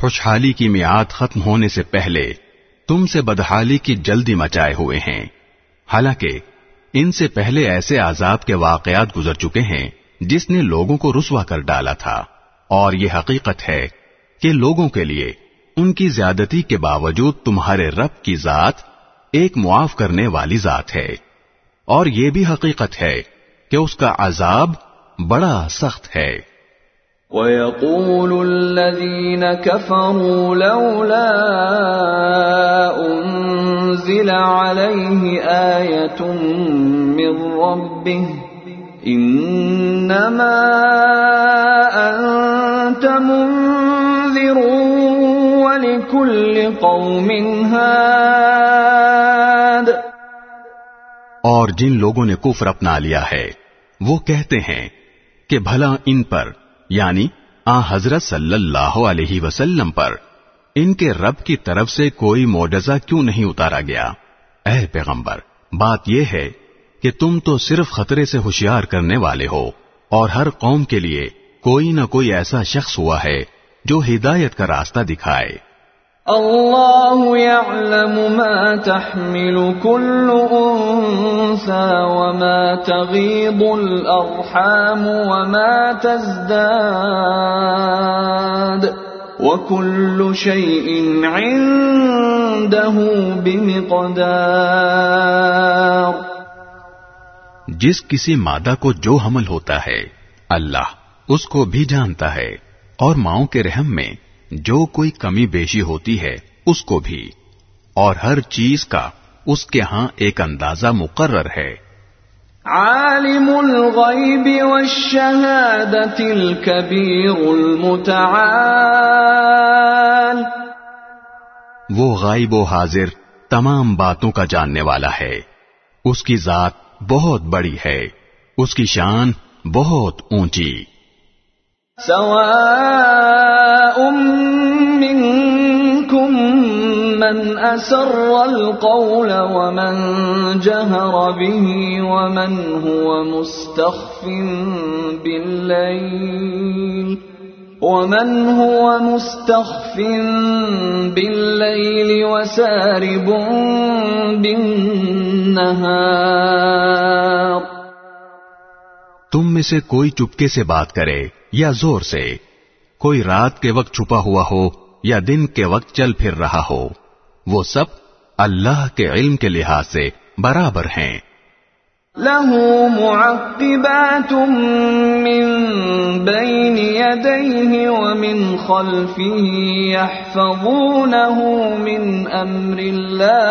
خوشحالی کی میعاد ختم ہونے سے پہلے تم سے بدحالی کی جلدی مچائے ہوئے ہیں۔ حالانکہ ان سے پہلے ایسے عذاب کے واقعات گزر چکے ہیں جس نے لوگوں کو رسوا کر ڈالا تھا۔ اور یہ حقیقت ہے کہ لوگوں کے لیے ان کی زیادتی کے باوجود تمہارے رب کی ذات ایک معاف کرنے والی ذات ہے۔ اور یہ بھی حقیقت ہے کہ اس کا عذاب بڑا سخت ہے۔ وَيَقُولُ الَّذِينَ كَفَرُوا لَوْلَا أُنزِلَ عَلَيْهِ آيَةٌ مِّن رَّبِّهِ إِنَّمَا أَنتَ مُنذِرٌ وَلِكُلِّ قَوْمٍ هَادٍ اور جن لوگوں نے کفر اپنا لیا ہے، وہ کہتے ہیں کہ بھلا ان پر یعنی آ حضرت صلی اللہ علیہ وسلم پر، ان کے رب کی طرف سے کوئی معجزہ کیوں نہیں اتارا گیا؟ اے پیغمبر، بات یہ ہے کہ تم تو صرف خطرے سے ہوشیار کرنے والے ہو، اور ہر قوم کے لیے کوئی نہ کوئی ایسا شخص ہوا ہے جو ہدایت کا راستہ دکھائے۔ اللہ يعلم ما تحمل كل انثى وما تغيض الارحام وما تزداد وكل شيء عنده بمقدار جس کسی مادہ کو جو حمل ہوتا ہے، اللہ اس کو بھی جانتا ہے اور ماؤں کے رحم میں جو کوئی کمی بیشی ہوتی ہے اس کو بھی۔ اور ہر چیز کا اس کے ہاں ایک اندازہ مقرر ہے۔ عالم الغیب والشہادت الكبیر المتعال۔ وہ غائب و حاضر تمام باتوں کا جاننے والا ہے۔ اس کی ذات بہت بڑی ہے۔ اس کی شان بہت اونچی۔ سواء منكم من أسر القول ومن جهر به ومن هو مستخف بالليل ومن هو مستخف بالليل وسارب بالنهار تم میں سے کوئی چپکے سے بات کرے یا زور سے، کوئی رات کے وقت چھپا ہوا ہو یا دن کے وقت چل پھر رہا ہو، وہ سب اللہ کے علم کے لحاظ سے برابر ہیں۔ له معقبات من بين يديه ومن خلفه يحفظونه من امر الله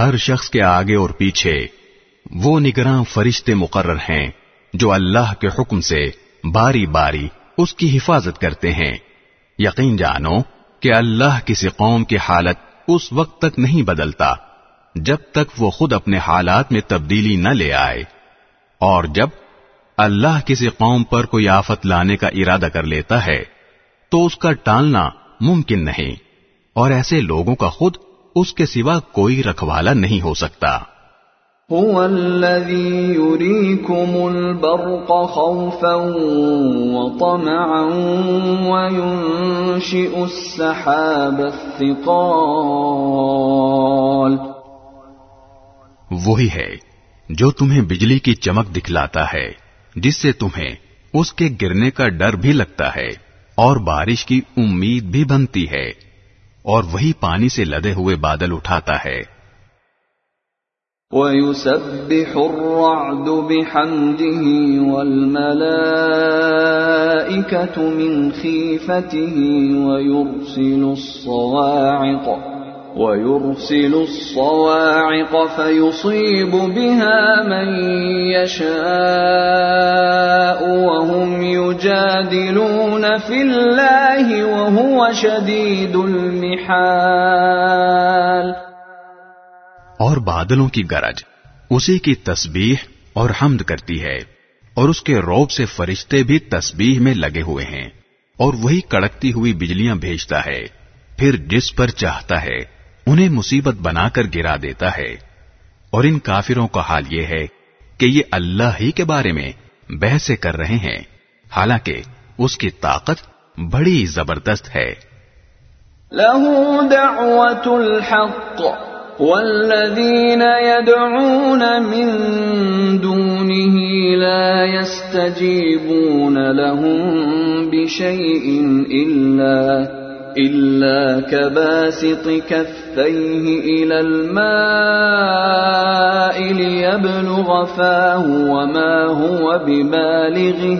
ہر شخص کے آگے اور پیچھے وہ نگراں فرشتے مقرر ہیں جو اللہ کے حکم سے باری باری اس کی حفاظت کرتے ہیں۔ یقین جانو کہ اللہ کسی قوم کی حالت اس وقت تک نہیں بدلتا جب تک وہ خود اپنے حالات میں تبدیلی نہ لے آئے۔ اور جب اللہ کسی قوم پر کوئی آفت لانے کا ارادہ کر لیتا ہے تو اس کا ٹالنا ممکن نہیں۔ اور ایسے لوگوں کا خود اس کے سوا کوئی رکھوالا نہیں ہو سکتا۔ هو الذي يريكم البرق خوفا وطمعا وينشئ السحاب الثقال۔ وہی ہے جو تمہیں بجلی کی چمک دکھلاتا ہے جس سے تمہیں اس کے گرنے کا ڈر بھی لگتا ہے اور بارش کی امید بھی بنتی ہے۔ اور وہی پانی سے لدے ہوئے بادل اٹھاتا ہے۔ وَيُسَبِّحُ الرَّعْدُ بِحَمْدِهِ وَالْمَلَائِكَةُ مِنْ خِيفَتِهِ وَيُرْسِلُ الصَّوَاعِقَ ويرسل الصواعق فيصيب بها من يشاء وهم يجادلون في الله وهو شديد المحال. اور بادلوں کی گرج اسی کی تسبیح اور حمد کرتی ہے اور اس کے روب سے فرشتے بھی تسبیح میں لگے ہوئے ہیں اور وہی کڑکتی ہوئی بجلیاں بھیجتا ہے، پھر جس پر چاہتا ہے انہیں مصیبت بنا کر گرا دیتا ہے۔ اور ان کافروں کا حال یہ ہے کہ یہ اللہ ہی کے بارے میں بحث کر رہے ہیں۔ حالانکہ اس کی طاقت بڑی زبردست ہے۔ له دعوة الحق والذين يدعون من دونه لا يستجيبون لهم بشيء إلا إلا كباسط كفيه إلى الماء ليبلغ فاه وما هو ببالغه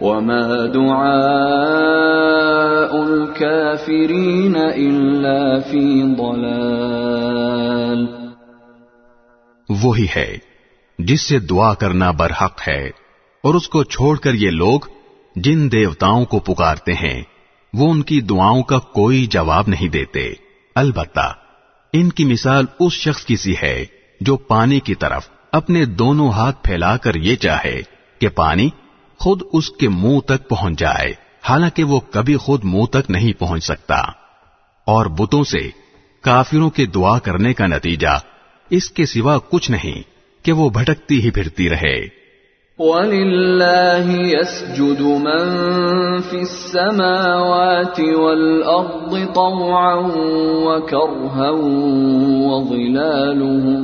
وما دعاء الكافرين إلا في ضلال۔ وہی ہے جس سے دعا کرنا برحق ہے اور اس کو چھوڑ کر یہ لوگ جن دیوتاؤں کو پکارتے ہیں۔ وہ ان کی دعاؤں کا کوئی جواب نہیں دیتے۔ البتہ، ان کی مثال اس شخص کی سی ہے جو پانی کی طرف اپنے دونوں ہاتھ پھیلا کر یہ چاہے کہ پانی خود اس کے منہ تک پہنچ جائے۔ حالانکہ وہ کبھی خود منہ تک نہیں پہنچ سکتا۔ اور بتوں سے کافروں کے دعا کرنے کا نتیجہ اس کے سوا کچھ نہیں کہ وہ بھٹکتی ہی پھرتی رہے۔ وَلِلَّهِ يَسْجُدُ مَن فِي السَّمَاوَاتِ وَالْأَرْضِ طَوْعًا وَكَرْهًا وَظِلَالُهُم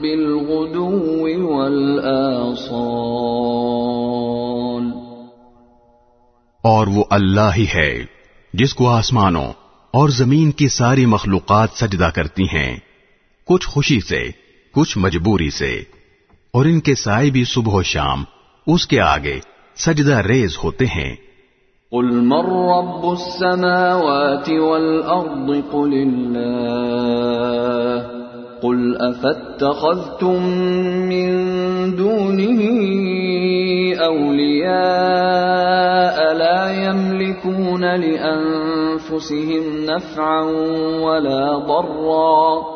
بِالْغُدُوِّ وَالْآصَالِ اور وہ اللہ ہی ہے جس کو آسمانوں اور زمین کی ساری مخلوقات سجدہ کرتی ہیں، کچھ خوشی سے، کچھ مجبوری سے۔ اور ان کے سائے بھی صبح و شام اس کے آگے سجدہ ریز ہوتے ہیں قل من رب السماوات والأرض قل الله قل أفاتخذتم من دونه أولياء لا يملكون لأنفسهم نفعا ولا ضرا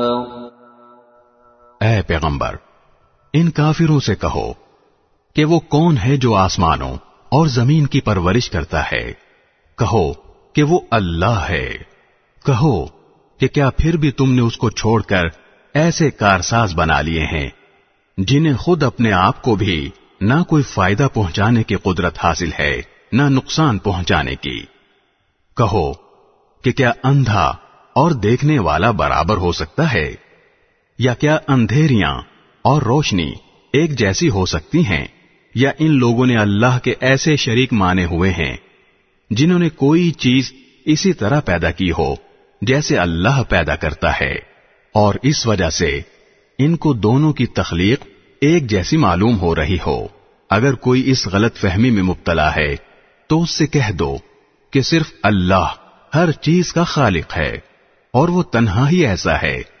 اے پیغمبر، ان کافروں سے کہو کہ وہ کون ہے جو آسمانوں اور زمین کی پرورش کرتا ہے؟ کہو کہ وہ اللہ ہے۔ کہو کہ کیا پھر بھی تم نے اس کو چھوڑ کر ایسے کارساز بنا لیے ہیں جنہیں خود اپنے آپ کو بھی نہ کوئی فائدہ پہنچانے کی قدرت حاصل ہے، نہ نقصان پہنچانے کی۔ کہو کہ کیا اندھا اور دیکھنے والا برابر ہو سکتا ہے؟ یا کیا اندھیریاں اور روشنی ایک جیسی ہو سکتی ہیں یا ان لوگوں نے اللہ کے ایسے شریک مانے ہوئے ہیں جنہوں نے کوئی چیز اسی طرح پیدا کی ہو جیسے اللہ پیدا کرتا ہے اور اس وجہ سے ان کو دونوں کی تخلیق ایک جیسی معلوم ہو رہی ہو۔ اگر کوئی اس غلط فہمی میں مبتلا ہے، تو اس سے کہہ دو کہ صرف اللہ ہر چیز کا خالق ہے اور وہ تنہا ہی ایسا ہے۔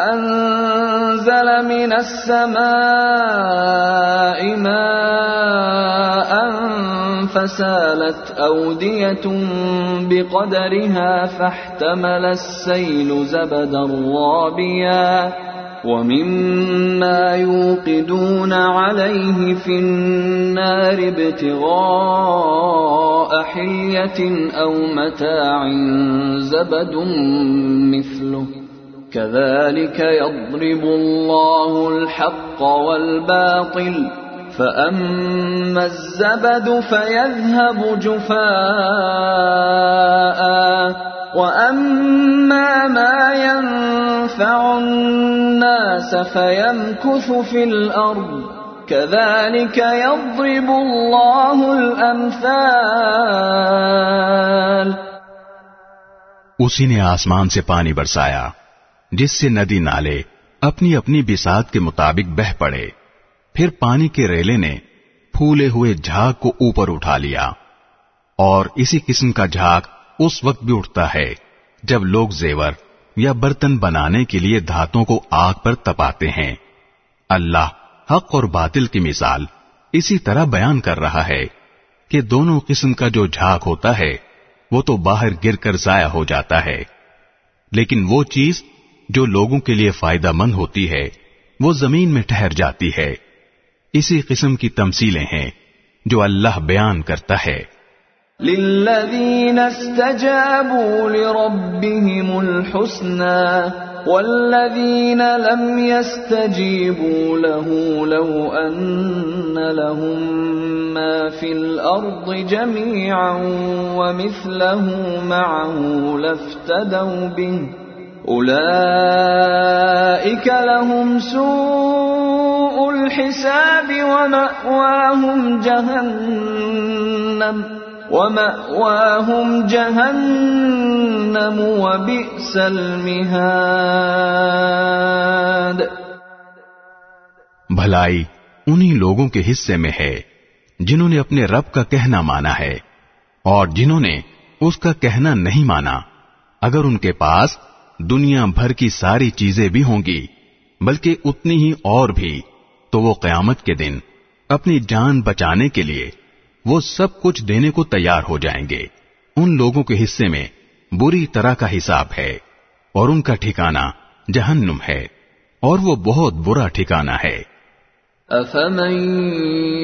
أنزل من السماء ماء فسالت أودية بقدرها فاحتمل السيل زبدا رابيا ومما يوقدون عليه في النار ابتغاء حلية أو متاع زبد مثله. كذلك يضرب الله الحق والباطل فأما الزبد فيذهب جفاء وأما ما ينفع الناس فيمكث في الأرض كذلك يضرب الله الأمثال اسی نے آسمان سے پانی برسایا، جس سے ندی نالے اپنی اپنی بساط کے مطابق بہ پڑے۔ پھر پانی کے ریلے نے پھولے ہوئے جھاگ کو اوپر اٹھا لیا۔ اور اسی قسم کا جھاگ اس وقت بھی اٹھتا ہے جب لوگ زیور یا برتن بنانے کے لیے دھاتوں کو آگ پر تپاتے ہیں۔ اللہ حق اور باطل کی مثال اسی طرح بیان کر رہا ہے کہ دونوں قسم کا جو جھاگ ہوتا ہے، وہ تو باہر گر کر ضائع ہو جاتا ہے۔ لیکن وہ چیز جو لوگوں کے لیے فائدہ مند ہوتی ہے، وہ زمین میں ٹھہر جاتی ہے۔ اسی قسم کی تمثیلیں ہیں جو اللہ بیان کرتا ہے۔ للذين استجابوا لربهم الحسنى والذين لم يستجيبوا له لو أن لهم ما في الأرض جميعا ومثله معه لافتدوا به أولئك لهم سوء الحساب ومأواهم جهنم ومأواهم جهنم وبئس المهاد. بھلائی انہی لوگوں کے حصے میں ہے جنہوں نے اپنے رب کا کہنا مانا ہے اور جنہوں نے اس کا کہنا نہیں مانا، اگر ان کے پاس دنیا بھر کی ساری چیزیں بھی ہوں گی، بلکہ اتنی ہی اور بھی۔ تو وہ قیامت کے دن اپنی جان بچانے کے لیے وہ سب کچھ دینے کو تیار ہو جائیں گے۔ ان لوگوں کے حصے میں بری طرح کا حساب ہے اور ان کا ٹھکانہ جہنم ہے، اور وہ بہت برا ٹھکانہ ہے۔ أفمن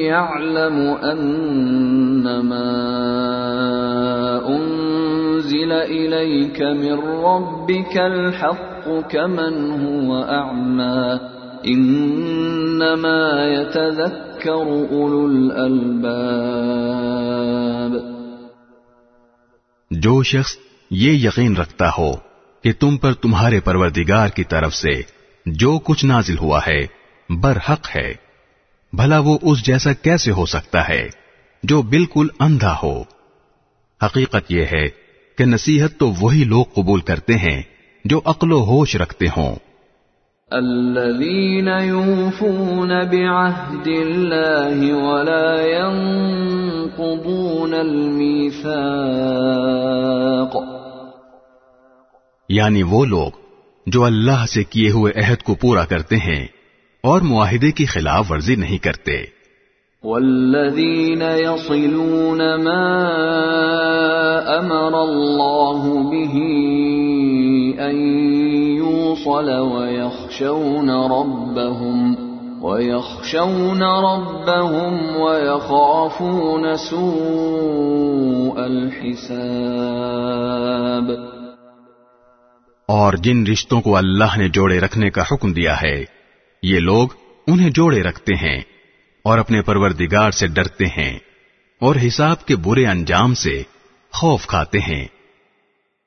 يعلم أنما أنزل إليك من ربك الحق كمن هو أعمى. إنما يتذكر أولو الألباب. جو شخص یہ یقین رکھتا ہو کہ تم پر تمہارے پروردگار کی طرف سے جو کچھ نازل ہوا ہے برحق ہے، بھلا وہ اس جیسا کیسے ہو سکتا ہے جو بالکل اندھا ہو؟ حقیقت یہ ہے کہ نصیحت تو وہی لوگ قبول کرتے ہیں جو عقل و ہوش رکھتے ہوں۔ الذين يوفون بعهد الله ولا ينقضون الميثاق۔ یعنی وہ لوگ جو اللہ سے کیے ہوئے عہد کو پورا کرتے ہیں اور معاہدے کی خلاف ورزی نہیں کرتے۔ والذين يصلون ما أمر الله به أن يوصل ويخشون ربهم ويخشون ربهم ويخافون سوء الحساب. اور جن رشتوں کو اللہ نے جوڑے رکھنے کا حکم دیا ہے یہ لوگ انہیں جوڑے رکھتے ہیں۔ اور اپنے پروردگار سے ڈرتے ہیں اور حساب کے برے انجام سے خوف کھاتے ہیں۔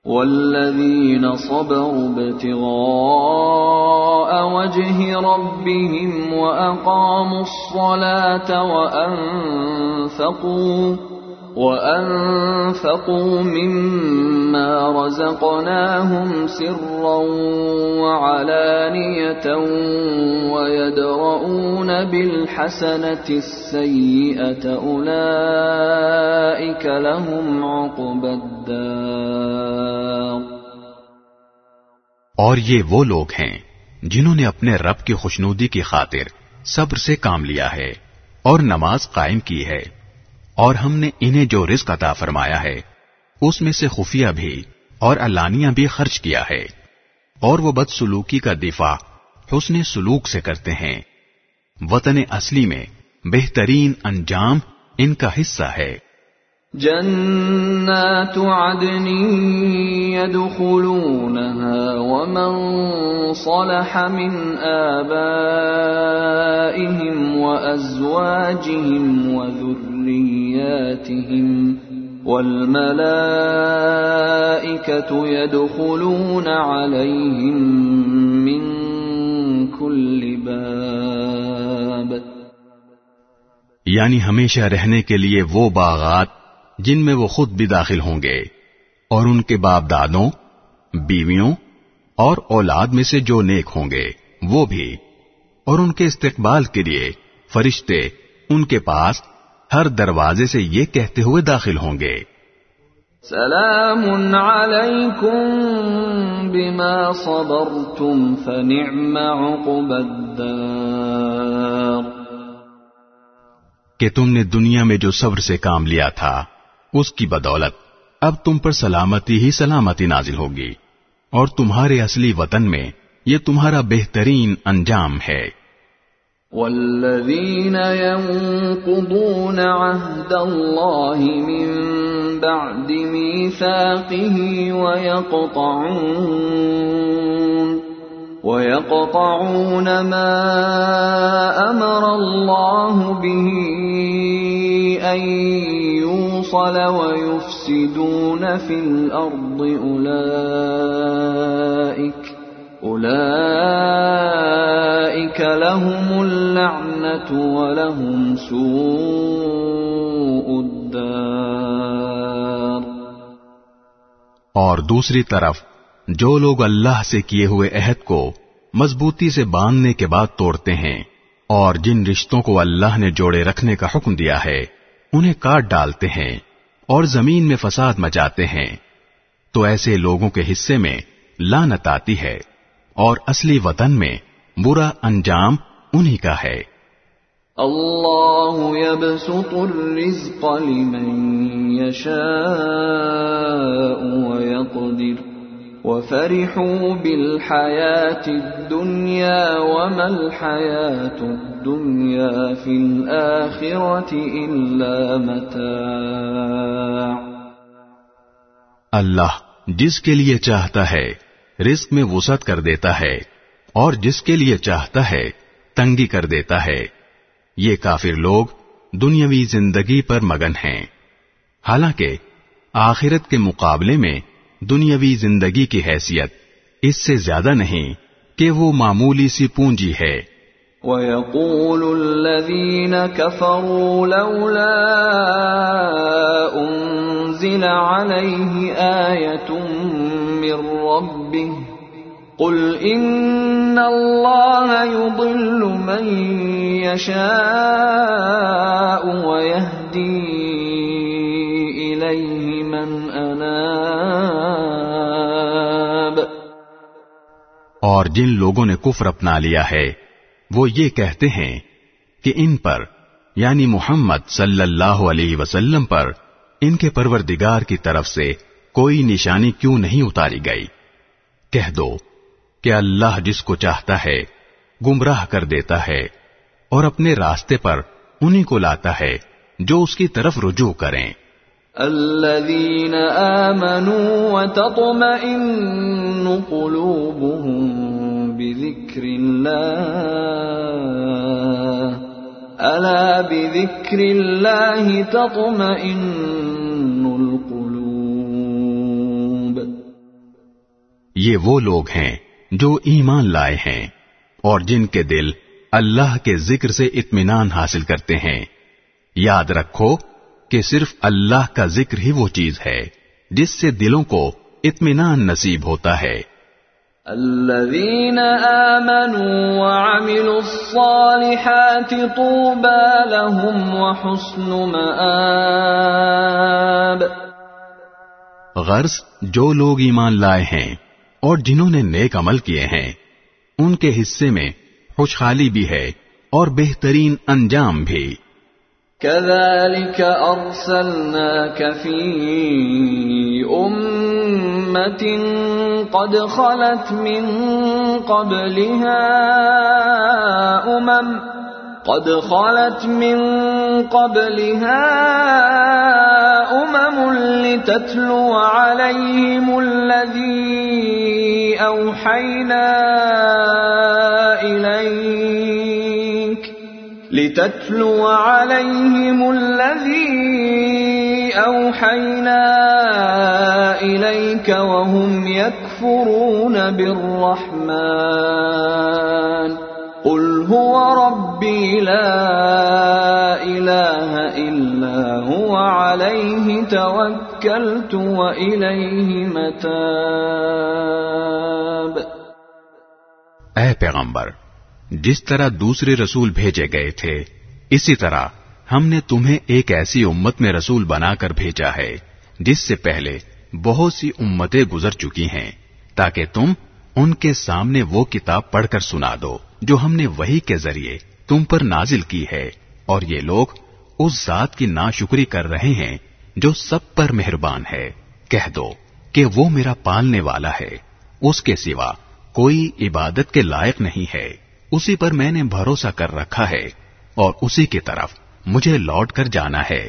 والذين صبروا ابتغاء وجه ربهم وأقاموا الصلاة وأنفقوا وأنفقوا مما رزقناهم سرا وعلانية ويدرؤون بالحسنة السيئة أولئك لهم عقبى الدار اور یہ وہ لوگ ہیں جنہوں نے اپنے رب کی خوشنودی کی خاطر صبر سے کام لیا ہے اور نماز قائم کی ہے۔ اور ہم نے انہیں جو رزق عطا فرمایا ہے، اس میں سے خفیہ بھی اور علانیہ بھی خرچ کیا ہے۔ اور وہ بد سلوکی کا دفاع حسن سلوک سے کرتے ہیں۔ وطن اصلی میں بہترین انجام ان کا حصہ ہے۔ جنات عدن يدخلونها ومن صلح من آبائهم وأزواجهم وذرياتهم والملائكة يدخلون عليهم من كل باب یعنی ہمیشہ رہنے کے لیے وہ باغات جن میں وہ خود بھی داخل ہوں گے اور ان کے باپ دادوں بیویوں اور اولاد میں سے جو نیک ہوں گے، وہ بھی۔ اور ان کے استقبال کے لیے فرشتے ان کے پاس ہر دروازے سے یہ کہتے ہوئے داخل ہوں گے۔ سلام عليكم بما صبرتم فنعم عقب الدار۔ کہ تم نے دنیا میں جو صبر سے کام لیا تھا اس کی بدولت اب تم پر سلامتی ہی سلامتی نازل ہوگی اور تمہارے اصلی وطن میں یہ تمہارا بہترین انجام ہے۔ والذين ينقضون عهد الله من بعد ميثاقه ويقطعون ويقطعون ما أمر الله به أن يوصل ويفسدون في الأرض أولئك أولئك لهم اللعنة ولهم سوء الدار۔ اور دوسری طرف، جو لوگ اللہ سے کیے ہوئے عہد کو مضبوطی سے باندھنے کے بعد توڑتے ہیں، اور جن رشتوں کو اللہ نے جوڑے رکھنے کا حکم دیا ہے، انہیں کاٹ ڈالتے ہیں اور زمین میں فساد مچاتے ہیں۔ تو ایسے لوگوں کے حصے میں لانت آتی ہے۔ اور اصلی وطن میں برا انجام انہی کا ہے۔ الله يبسط الرزق لمن يشاء ويقدر وفرحوا بالحياة الدنيا وما الحياة الدنيا في الآخرة إلا متاع۔ اللہ جس کے لیے چاہتا ہے رزق میں وسعت کر دیتا ہے اور جس کے لیے چاہتا ہے تنگی کر دیتا ہے۔ یہ کافر لوگ دنیاوی زندگی پر مگن ہیں۔ حالانکہ آخرت کے مقابلے میں دنیاوی زندگی کی حیثیت اس سے زیادہ نہیں کہ وہ معمولی سی پونجی ہے۔ ويقول الذين كفروا لولا أنزل عليه آية من ربه قل ان اللہ يضل من يشاء ويهدي الیہ من اناب اور جن لوگوں نے کفر اپنا لیا ہے، وہ یہ کہتے ہیں کہ ان پر یعنی محمد صلی اللہ علیہ وسلم پر، ان کے پروردگار کی طرف سے کوئی نشانی کیوں نہیں اتاری گئی؟ کہہ دو کہ اللہ جس کو چاہتا ہے، گمراہ کر دیتا ہے اور اپنے راستے پر انہی کو لاتا ہے جو اس کی طرف رجوع کریں۔ الذين آمنوا وتطمئن قلوبهم بذكر الله ألا بذكر الله تطمئن القلوب۔ یہ وہ لوگ ہیں جو ایمان لائے ہیں اور جن کے دل اللہ کے ذکر سے اطمینان حاصل کرتے ہیں۔ یاد رکھو کہ صرف اللہ کا ذکر ہی وہ چیز ہے جس سے دلوں کو اطمینان نصیب ہوتا ہے۔ الذين آمنوا وعملوا الصالحات طوبى لهم وحسن مآب۔ غرض جو لوگ ایمان لائے ہیں اور جنہوں نے نیک عمل کیے ہیں، ان کے حصے میں خوشحالی بھی ہے اور بہترین انجام بھی۔ كذلك أرسلناك في أمة قد خلت من قبلها أمم قد خلت من قبلها أمم لتتلو عليهم الذي أوحينا إليك لتتلو عليهم الذي أوحينا إليك وهم يكفرون بالرحمن قل هو ربي لا إله إلا هو عليه توكلت وإليه متاب۔ اے پیغمبر، جس طرح دوسرے رسول بھیجے گئے تھے، اسی طرح ہم نے تمہیں ایک ایسی امت میں رسول بنا کر بھیجا ہے، جس سے پہلے بہت سی امتیں گزر چکی ہیں، تاکہ تم ان کے سامنے وہ کتاب پڑھ کر سنا دو۔ جو ہم نے وہی کے ذریعے تم پر نازل کی ہے، اور یہ لوگ اس ذات کی ناشکری کر رہے ہیں جو سب پر مہربان ہے۔ کہہ دو کہ وہ میرا پالنے والا ہے۔ اس کے سوا کوئی عبادت کے لائق نہیں ہے۔ اسی پر میں نے بھروسہ کر رکھا ہے، اور اسی کی طرف مجھے لوٹ کر جانا ہے۔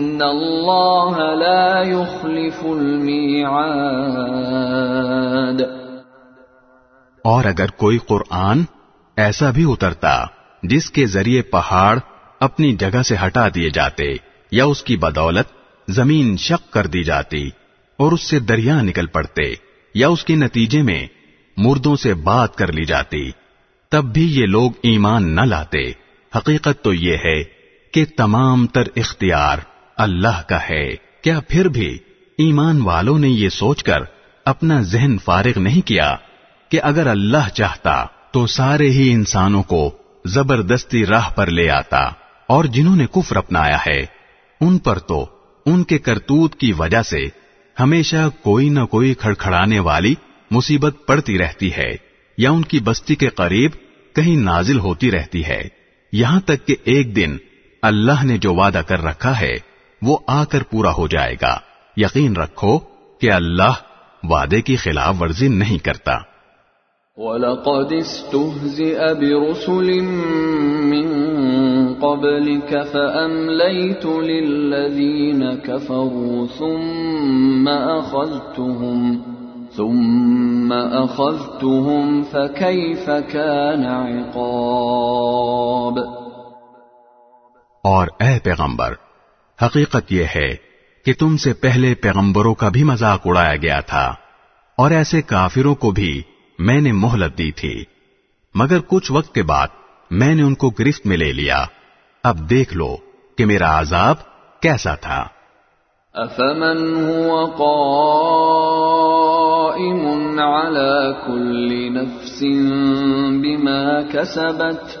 الله لا يخلف الميعاد اور اگر کوئی قرآن ایسا بھی اترتا جس کے ذریعے پہاڑ اپنی جگہ سے ہٹا دیے جاتے یا اس کی بدولت زمین شق کر دی جاتی اور اس سے دریا نکل پڑتے یا اس کے نتیجے میں مردوں سے بات کر لی جاتی، تب بھی یہ لوگ ایمان نہ لاتے۔ حقیقت تو یہ ہے کہ تمام تر اختیار اللہ کا ہے۔ کیا پھر بھی ایمان والوں نے یہ سوچ کر اپنا ذہن فارغ نہیں کیا کہ اگر اللہ چاہتا تو سارے ہی انسانوں کو زبردستی راہ پر لے آتا اور جنہوں نے کفر اپنایا ہے، ان پر تو ان کے کرتوت کی وجہ سے ہمیشہ کوئی نہ کوئی کھڑکھڑانے والی مصیبت پڑتی رہتی ہے یا ان کی بستی کے قریب کہیں نازل ہوتی رہتی ہے۔ یہاں تک کہ ایک دن اللہ نے جو وعدہ کر رکھا ہے وہ آ کر پورا ہو جائے گا۔ یقین رکھو کہ اللہ وعدے کی خلاف ورزی نہیں کرتا۔ وَلَقَدِ اسْتُهْزِئَ بِرُسُلٍ مِّن قَبْلِكَ فَأَمْلَيْتُ لِلَّذِينَ كَفَرُوا ثُمَّ أَخَذْتُهُمْ ثُمَّ أَخَذْتُهُمْ فَكَيْفَ كَانَ عِقَابِ اور اے پیغمبر حقیقت یہ ہے کہ تم سے پہلے پیغمبروں کا بھی مذاق اڑایا گیا تھا، اور ایسے کافروں کو بھی میں نے مہلت دی تھی۔ مگر کچھ وقت کے بعد میں نے ان کو گرفت میں لے لیا۔ اب دیکھ لو کہ میرا عذاب کیسا تھا۔ افمن هو قائم على كل نفس بما كسبت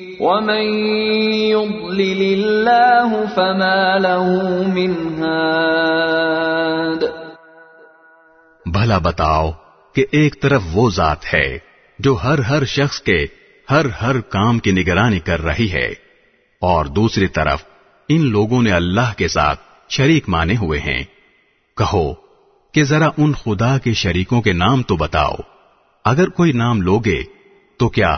ومن يضلل الله فما له من هاد بھلا بتاؤ کہ ایک طرف وہ ذات ہے جو ہر ہر شخص کے ہر ہر کام کی نگرانی کر رہی ہے، اور دوسری طرف ان لوگوں نے اللہ کے ساتھ شریک مانے ہوئے ہیں۔ کہو کہ ذرا ان خدا کے شریکوں کے نام تو بتاؤ۔ اگر کوئی نام لوگے تو کیا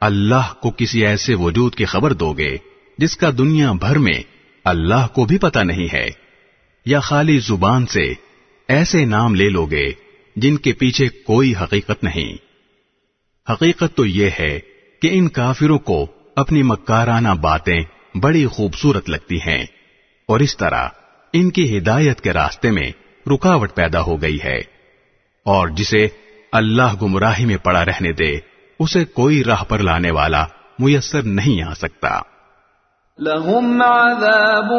اللہ کو کسی ایسے وجود کی خبر دو گے جس کا دنیا بھر میں اللہ کو بھی پتا نہیں ہے۔ یا خالی زبان سے ایسے نام لے لو گے جن کے پیچھے کوئی حقیقت نہیں۔ حقیقت تو یہ ہے کہ ان کافروں کو اپنی مکارانہ باتیں بڑی خوبصورت لگتی ہیں اور اس طرح ان کی ہدایت کے راستے میں رکاوٹ پیدا ہو گئی ہے اور جسے اللہ گمراہی میں پڑا رہنے دے اسے کوئی راہ پر لانے والا میسر نہیں آ سکتا۔ لهم عذاب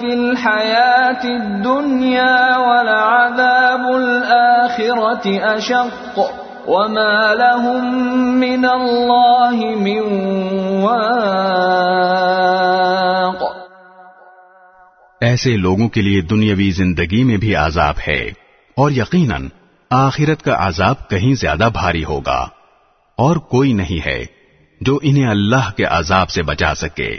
في الحياة الدنيا ولعذاب الآخرة أشق وما لهم من الله من واق۔ ایسے لوگوں کے لیے دنیاوی زندگی میں بھی عذاب ہے اور یقیناً آخرت کا عذاب کہیں زیادہ بھاری ہوگا۔ اور کوئی نہیں ہے جو انہیں اللہ کے عذاب سے بچا سکے۔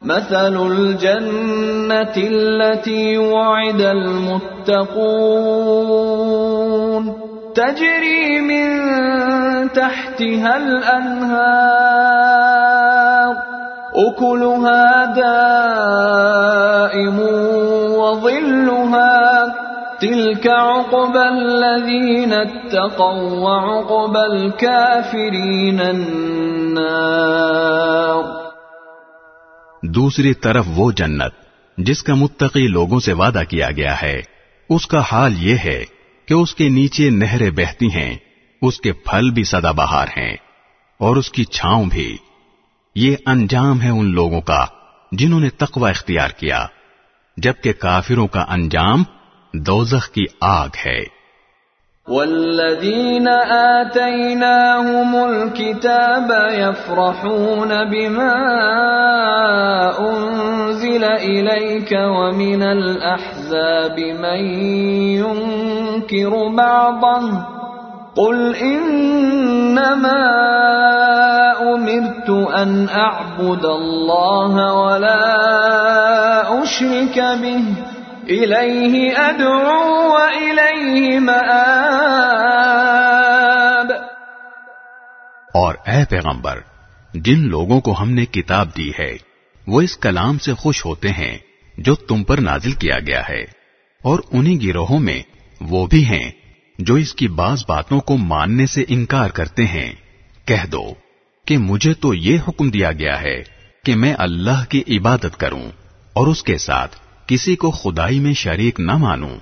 مثل الجنة التي وعد المتقون۔ تجري من تحتها الأنهار أكلها دائم وظلها۔ تلك عقبى الذين اتقوا وعقبى الكافرين النار۔ دوسری طرف وہ جنت جس کا متقی لوگوں سے وعدہ کیا گیا ہے، اس کا حال یہ ہے کہ اس کے نیچے نہریں بہتی ہیں، اس کے پھل بھی سدا بہار ہیں، اور اس کی چھاؤں بھی۔ یہ انجام ہے ان لوگوں کا جنہوں نے تقوی اختیار کیا، جبکہ کافروں کا انجام دوزخ کی آگ ہے۔ والذین آتیناہم الكتاب يفرحون بما انزل الیک ومن الاحزاب من ينکر بعضا قل انما امرت ان اعبد الله ولا اشرك به إليه أدعو وإليه مآب. اور اے پیغمبر، جن لوگوں کو ہم نے کتاب دی ہے، وہ اس کلام سے خوش ہوتے ہیں جو تم پر نازل کیا گیا ہے، اور انہی گروہوں میں وہ بھی ہیں جو اس کی بعض باتوں کو ماننے سے انکار کرتے ہیں۔ کہہ دو کہ مجھے تو یہ حکم دیا گیا ہے کہ میں اللہ کی عبادت کروں اور اس کے ساتھ کسی کو خدائی میں شریک نہ مانوں۔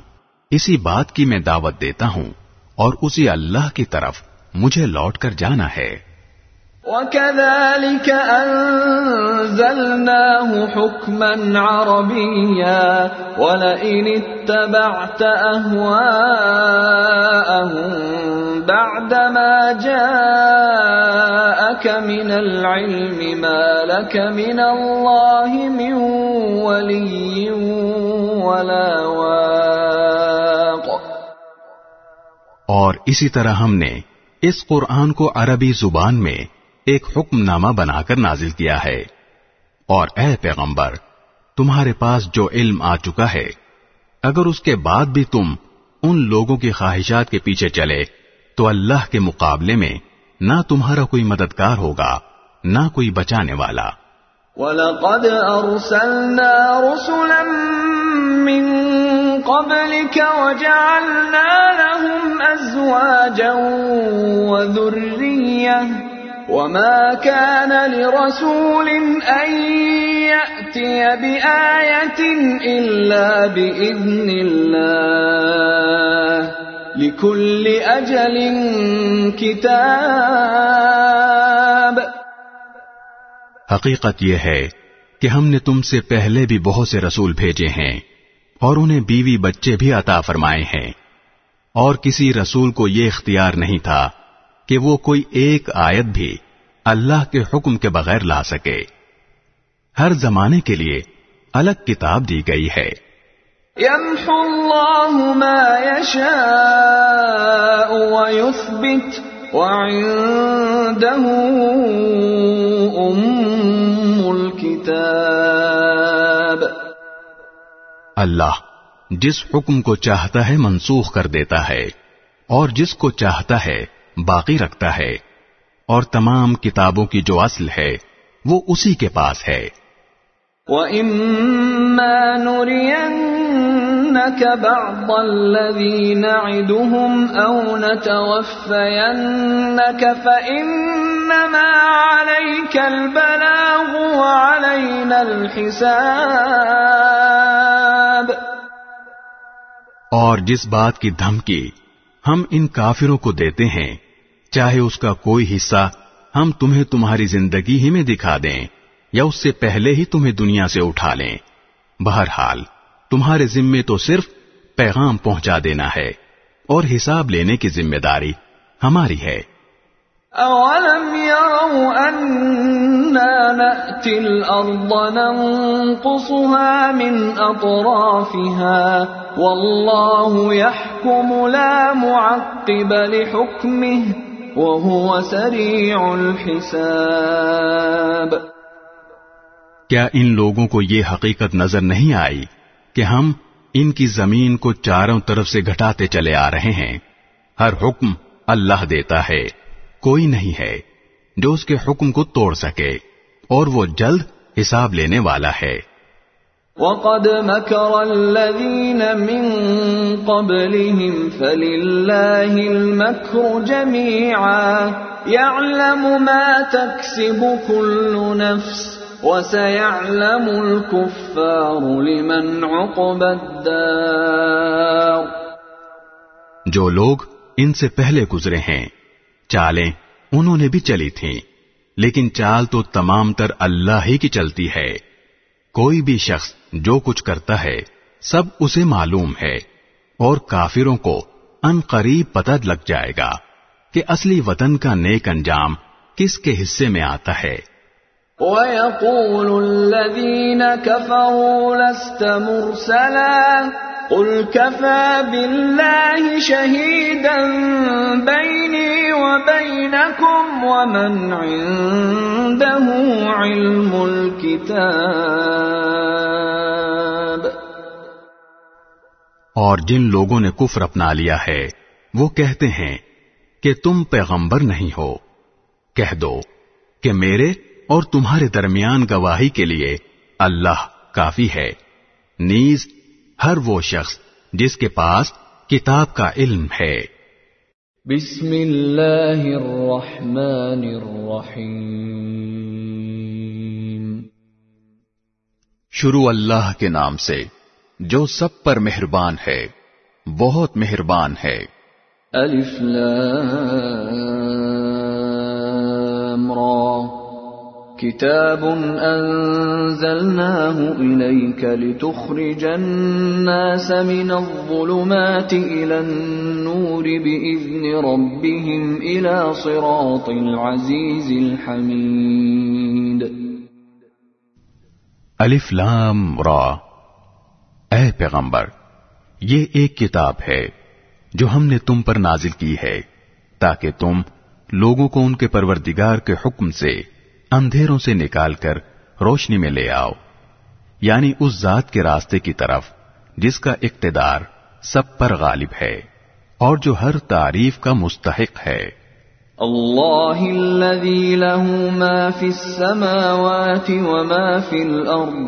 اسی بات کی میں دعوت دیتا ہوں اور اسی اللہ کی طرف مجھے لوٹ کر جانا ہے۔ وكذلك أنزلناه حكما عربيا ولئن اتبعت أهواءهم بعدما جاءك من العلم ما لك من الله من ولي ولا واق. اور اسی طرح ہم نے اس قرآن کو عربی زبان میں ایک حکم نامہ بنا کر نازل کیا ہے۔ اور اے پیغمبر، تمہارے پاس جو علم آ چکا ہے، اگر اس کے بعد بھی تم ان لوگوں کی خواہشات کے پیچھے چلے، تو اللہ کے مقابلے میں نہ تمہارا کوئی مددگار ہوگا، نہ کوئی بچانے والا۔ وَلَقَدْ أَرْسَلْنَا رُسُلًا مِّن قَبْلِكَ وَجَعَلْنَا لَهُمْ أَزْوَاجًا وَذُرِّيَّةً وما كان لرسول أن يأتي بآية إلا بإذن الله لكل أجل كتاب حقیقت یہ ہے کہ ہم نے تم سے پہلے بھی بہت سے رسول بھیجے ہیں اور انہیں بیوی بچے بھی عطا فرمائے ہیں اور کسی رسول کو یہ اختیار نہیں تھا کہ وہ کوئی ایک آیت بھی اللہ کے حکم کے بغیر لا سکے۔ ہر زمانے کے لیے الگ کتاب دی گئی ہے۔ يمحو الله ما يشاء ويثبت وعنده أم الكتاب اللہ جس حکم کو چاہتا ہے منسوخ کر دیتا ہے اور جس کو چاہتا ہے باقی رکھتا ہے اور تمام کتابوں کی جو اصل ہے وہ اسی کے پاس ہے۔ وَإِمَّا نُرِيَنَّكَ بَعْضَ الَّذِي نَعِدُهُمْ أَوْ نَتَوَفَّيَنَّكَ فَإِنَّمَا عَلَيْكَ الْبَلَاغُ وَعَلَيْنَا الْحِسَابُ۔ اور جس بات کی دھمکی ہم ان کافروں کو دیتے ہیں۔ چاہے اس کا کوئی حصہ ہم تمہیں تمہاری زندگی ہی میں دکھا دیں یا اس سے پہلے ہی تمہیں دنیا سے اٹھا لیں۔ بہرحال، تمہارے ذمے تو صرف پیغام پہنچا دینا ہے اور حساب لینے کی ذمہ داری ہماری ہے۔ أَوَلَمْ يَرَوْا أَنَّا نَأْتِي الْأَرْضَ نَنقُصُهَا مِنْ أَطْرَافِهَا وَاللَّهُ يَحْكُمُ لَا مُعَقِّبَ لِحُكْمِهِ وَهُوَ سَرِيعُ الْحِسَابِ کیا ان لوگوں کو یہ حقیقت نظر نہیں آئی کہ ہم ان کی زمین کو چاروں طرف سے گھٹاتے چلے آ رہے ہیں؟ ہر حکم اللہ دیتا ہے۔ کوئی نہیں ہے جو اس کے حکم کو توڑ سکے اور وہ جلد حساب لینے والا ہے۔ وَقَدْ مَكَرَ الَّذِينَ مِن قَبْلِهِمْ فَلِلَّهِ الْمَكْرُ جَمِيعًا يَعْلَمُ مَا تَكْسِبُ كُلُّ نَفْسٍ وَسَيَعْلَمُ الْكُفَّارُ لِمَنْ عُقْبَ الدَّارِ۔ جو لوگ ان سے پہلے گزرے ہیں چالیں انہوں نے بھی چلی تھیں۔ لیکن چال تو تمام تر اللہ ہی کی چلتی ہے۔ کوئی بھی شخص جو کچھ کرتا ہے، سب اسے معلوم ہے۔ اور کافروں کو ان قریب پتہ لگ جائے گا کہ اصلی وطن کا نیک انجام کس کے حصے میں آتا ہے۔ وَيَقُولُ الَّذِينَ كَفَرُوا لَسْتَ مُرْسَلًا۔ قُلْ كَفَى بِاللَّهِ شَهِيدًا بَيْنِي وَبَيْنَكُمْ وَمَنْ عِندَهُ عِلْمُ الْكِتَابِ اور جن لوگوں نے کفر اپنا لیا ہے، وہ کہتے ہیں کہ تم پیغمبر نہیں ہو۔ کہہ دو کہ میرے اور تمہارے درمیان گواہی کے لیے اللہ کافی ہے۔ نیز ہر وہ شخص جس کے پاس کتاب کا علم ہے۔ بسم اللہ الرحمن الرحیم۔ شروع اللہ کے نام سے جو سب پر مہربان ہے بہت مہربان ہے۔ الف لام۔ كتاب أنزلناه إليك لتخرج الناس من الظلمات إلى النور بإذن ربهم إلى صراط العزيز الحميد. ألف لام را. اے پیغمبر یہ ایک کتاب ہے جو ہم نے تم پر نازل کی ہے تاکہ تم لوگوں کو ان کے پروردگار کے حکم سے اندھیروں سے نکال کر روشنی میں لے آؤ یعنی اس ذات کے راستے کی طرف جس کا اقتدار سب پر غالب ہے اور جو ہر تعریف کا مستحق ہے۔ الله الذي له ما في السماوات وما في الأرض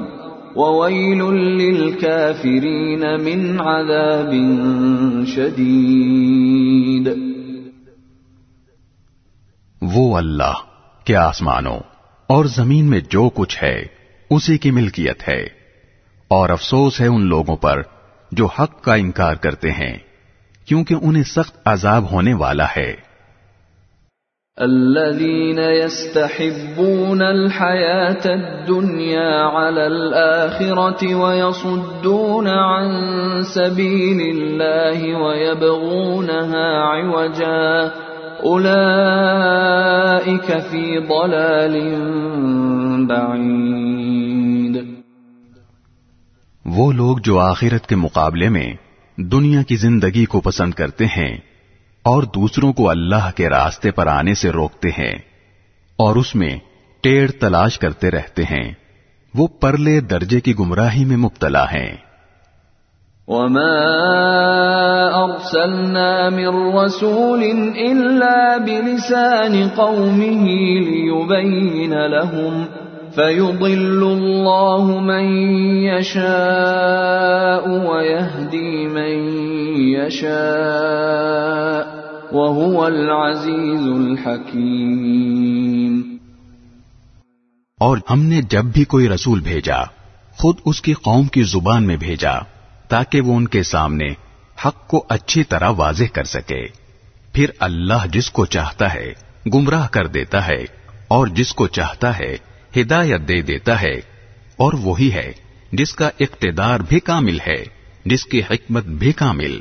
وويل للكافرين من عذاب شديد وہ اللہ کے آسمانوں اور زمین میں جو کچھ ہے، اسی کی ملکیت ہے۔ اور افسوس ہے ان لوگوں پر جو حق کا انکار کرتے ہیں، کیونکہ انہیں سخت عذاب ہونے والا ہے۔ الذين يستحبون الحياة الدنيا على الآخرة ويصدون عن سبيل الله ويبغونها عوجا. أولئك في ضلال بعيد وہ لوگ جو آخرت کے مقابلے میں دنیا کی زندگی کو پسند کرتے ہیں اور دوسروں کو اللہ کے راستے پر آنے سے روکتے ہیں اور اس میں ٹیڑھ تلاش کرتے رہتے ہیں وہ پرلے درجے کی گمراہی میں مبتلا ہیں۔ وما أرسلنا من رسول إلا بلسان قومه ليبين لهم فيضل الله من يشاء ويهدي من يشاء وهو العزيز الحكيم اور ہم نے جب بھی کوئی رسول بھیجا خود اس کی قوم کی زبان میں بھیجا۔ تاکہ وہ ان کے سامنے حق کو اچھی طرح واضح کر سکے۔ پھر اللہ جس کو چاہتا ہے، گمراہ کر دیتا ہے، اور جس کو چاہتا ہے، ہدایت دے دیتا ہے۔ اور وہی ہے جس کا اقتدار بھی کامل ہے، جس کی حکمت بھی کامل۔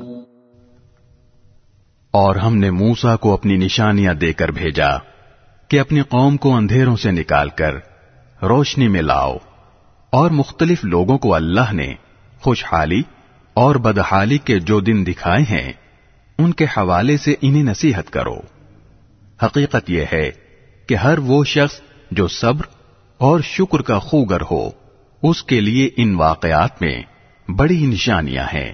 اور ہم نے موسا کو اپنی نشانیاں دے کر بھیجا کہ اپنی قوم کو اندھیروں سے نکال کر روشنی میں لاؤ۔ اور مختلف لوگوں کو اللہ نے خوشحالی اور بدحالی کے جو دن دکھائے ہیں، ان کے حوالے سے انہیں نصیحت کرو۔ حقیقت یہ ہے کہ ہر وہ شخص جو صبر اور شکر کا خوگر ہو، اس کے لیے ان واقعات میں بڑی نشانیاں ہیں۔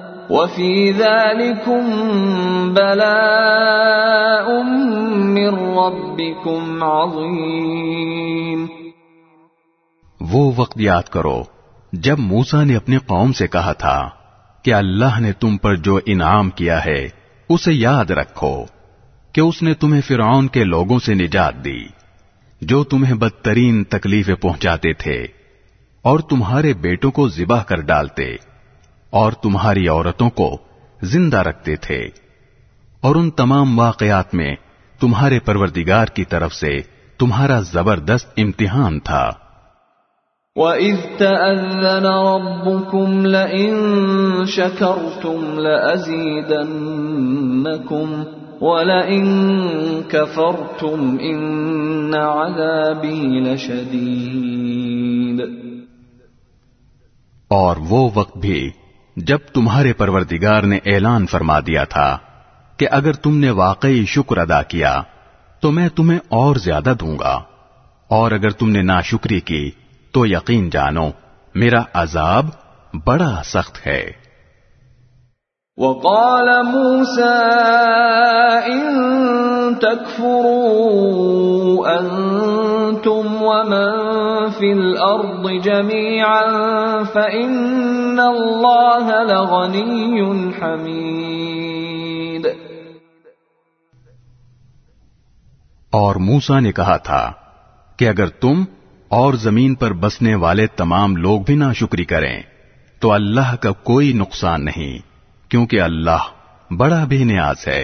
وفي ذلكم بلاء من ربكم عظيم۔ وہ وقت یاد کرو، جب موسا نے اپنی قوم سے کہا تھا کہ اللہ نے تم پر جو انعام کیا ہے، اسے یاد رکھو کہ اس نے تمہیں فرعون کے لوگوں سے نجات دی، جو تمہیں بدترین تکلیفیں پہنچاتے تھے اور تمہارے بیٹوں کو ذبح کر ڈالتے۔ اور تمہاری عورتوں کو زندہ رکھتے تھے۔ اور ان تمام واقعات میں تمہارے پروردگار کی طرف سے تمہارا زبردست امتحان تھا۔ وَإِذْ تَأَذَّنَ رَبُّكُمْ لَئِن شَكَرْتُمْ لَأَزِيدَنَّكُمْ وَلَئِن كَفَرْتُمْ إِنَّ عَذَابِي لَشَدِيدٌ۔ اور وہ وقت بھی جب تمہارے پروردگار نے اعلان فرما دیا تھا کہ اگر تم نے واقعی شکر ادا کیا، تو میں تمہیں اور زیادہ دوں گا۔ اور اگر تم نے ناشکری کی، تو یقین جانو، میرا عذاب بڑا سخت ہے۔ وقال موسى إن تكفروا أنتم ومن في الأرض جميعا فإن الله لغني حميد اور موسا نے کہا تھا کہ اگر تم اور زمین پر بسنے والے تمام لوگ بھی نہ شکری کریں تو اللہ کا کوئی نقصان نہیں۔ کیونکہ اللہ بڑا بے نیاز ہے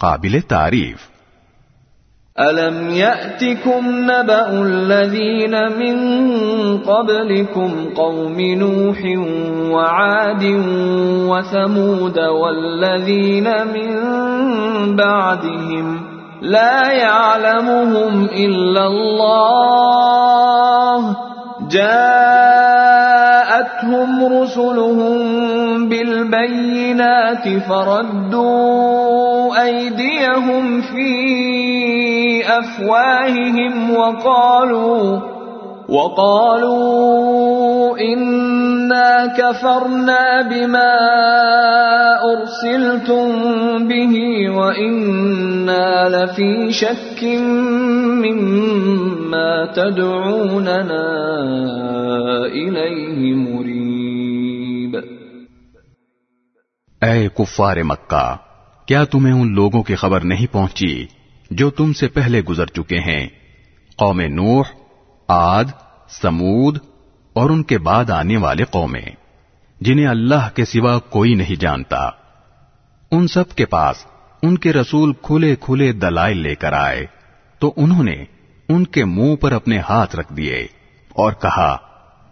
قابل تعریف ألم يأتكم نبأ الذين من قبلكم قوم نوح وعاد وثمود والذين من بعدهم لا يعلمهم إلا الله جاء جاءتهم رسلهم بالبينات فردوا أيديهم في أفواههم وقالوا وقالوا إنا كفرنا بما أرسلتم به وإنا لفي شك مما تدعوننا إليه مريب. اے کفار مکہ کیا تمہیں ان لوگوں کی خبر نہیں پہنچی جو تم سے پہلے گزر چکے ہیں؟ قوم نوح آد، سمود اور ان کے بعد آنے والے قومیں، جنہیں اللہ کے سوا کوئی نہیں جانتا۔ ان سب کے پاس ان کے رسول کھلے کھلے دلائل لے کر آئے، تو انہوں نے ان کے منہ پر اپنے ہاتھ رکھ دیے اور کہا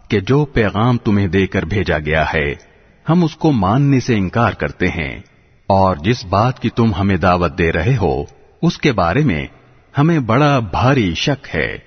کہ جو پیغام تمہیں دے کر بھیجا گیا ہے، ہم اس کو ماننے سے انکار کرتے ہیں۔ اور جس بات کی تم ہمیں دعوت دے رہے ہو، اس کے بارے میں ہمیں بڑا بھاری شک ہے۔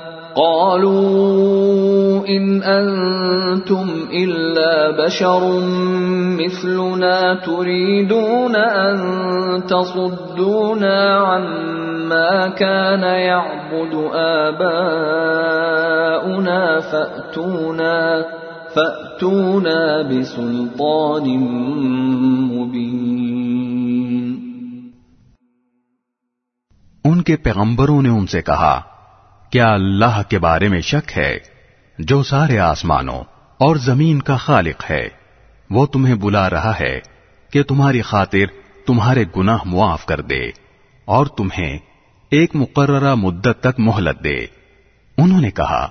قالوا إن أنتم إلا بشر مثلنا تريدون أن تصدونا عما كان يعبد آباؤنا فأتونا فأتونا بسلطان مبين. ان کے پیغمبروں نے ان سے کہا کیا اللہ کے بارے میں شک ہے جو سارے آسمانوں اور زمین کا خالق ہے؟ وہ تمہیں بلا رہا ہے کہ تمہاری خاطر تمہارے گناہ معاف کر دے اور تمہیں ایک مقررہ مدت تک مہلت دے۔ انہوں نے کہا،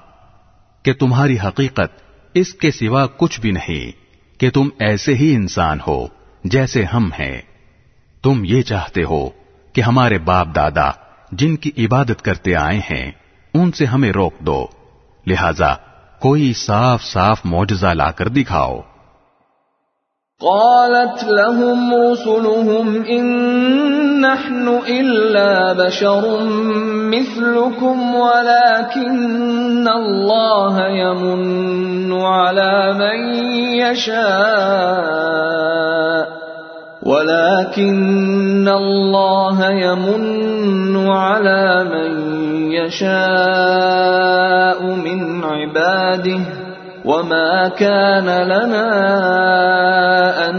کہ تمہاری حقیقت اس کے سوا کچھ بھی نہیں، کہ تم ایسے ہی انسان ہو جیسے ہم ہیں۔ تم یہ چاہتے ہو کہ ہمارے باپ دادا جن کی عبادت کرتے آئے ہیں ان سے ہمیں روک دو۔ لہذا کوئی صاف صاف معجزہ لا کر دکھاؤ۔ قالت لهم رسلهم إن نحن إلا بشر مثلكم ولكن الله يمن على من يشاء۔ ولكن الله يمن على من يشاء من عباده وما كان لنا أن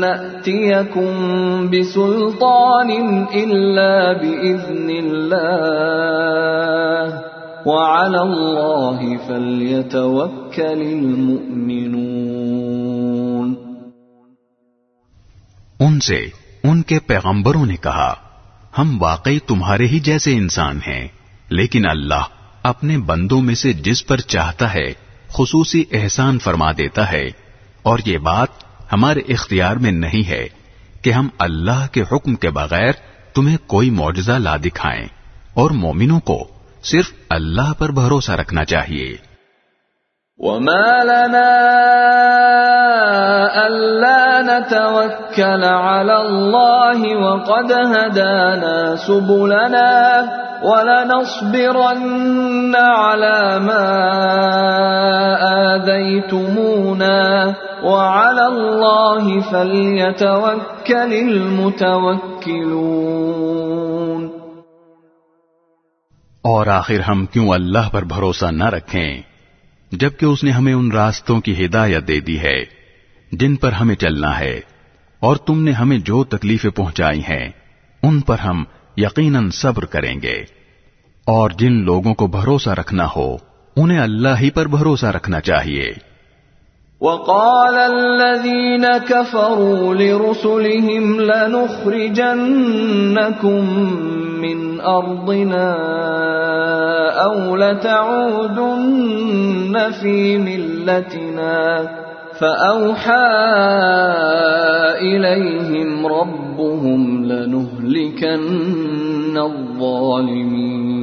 نأتيكم بسلطان إلا بإذن الله وعلى الله فليتوكل المؤمنون ان سے ان کے پیغمبروں نے کہا، ہم واقعی تمہارے ہی جیسے انسان ہیں، لیکن اللہ اپنے بندوں میں سے جس پر چاہتا ہے، خصوصی احسان فرما دیتا ہے۔ اور یہ بات ہمارے اختیار میں نہیں ہے کہ ہم اللہ کے حکم کے بغیر تمہیں کوئی معجزہ لا دکھائیں۔ اور مومنوں کو صرف اللہ پر بھروسہ رکھنا چاہیے۔ وما لنا ألا نتوكل على الله وقد هدانا سبلنا ولنصبرن على ما آذيتمونا وعلى الله فليتوكل المتوكلون اور آخر ہم کیوں اللہ پر بھروسہ نہ رکھیں؟ جبکہ اس نے ہمیں ان راستوں کی ہدایت دے دی ہے، جن پر ہمیں چلنا ہے، اور تم نے ہمیں جو تکلیفیں پہنچائی ہیں، ان پر ہم یقیناً صبر کریں گے۔ اور جن لوگوں کو بھروسہ رکھنا ہو، انہیں اللہ ہی پر بھروسہ رکھنا چاہیے۔ وقال الذين كفروا لرسلهم لنخرجنكم من أرضنا أو لتعودن في ملتنا فأوحى إليهم ربهم لنهلكن الظالمين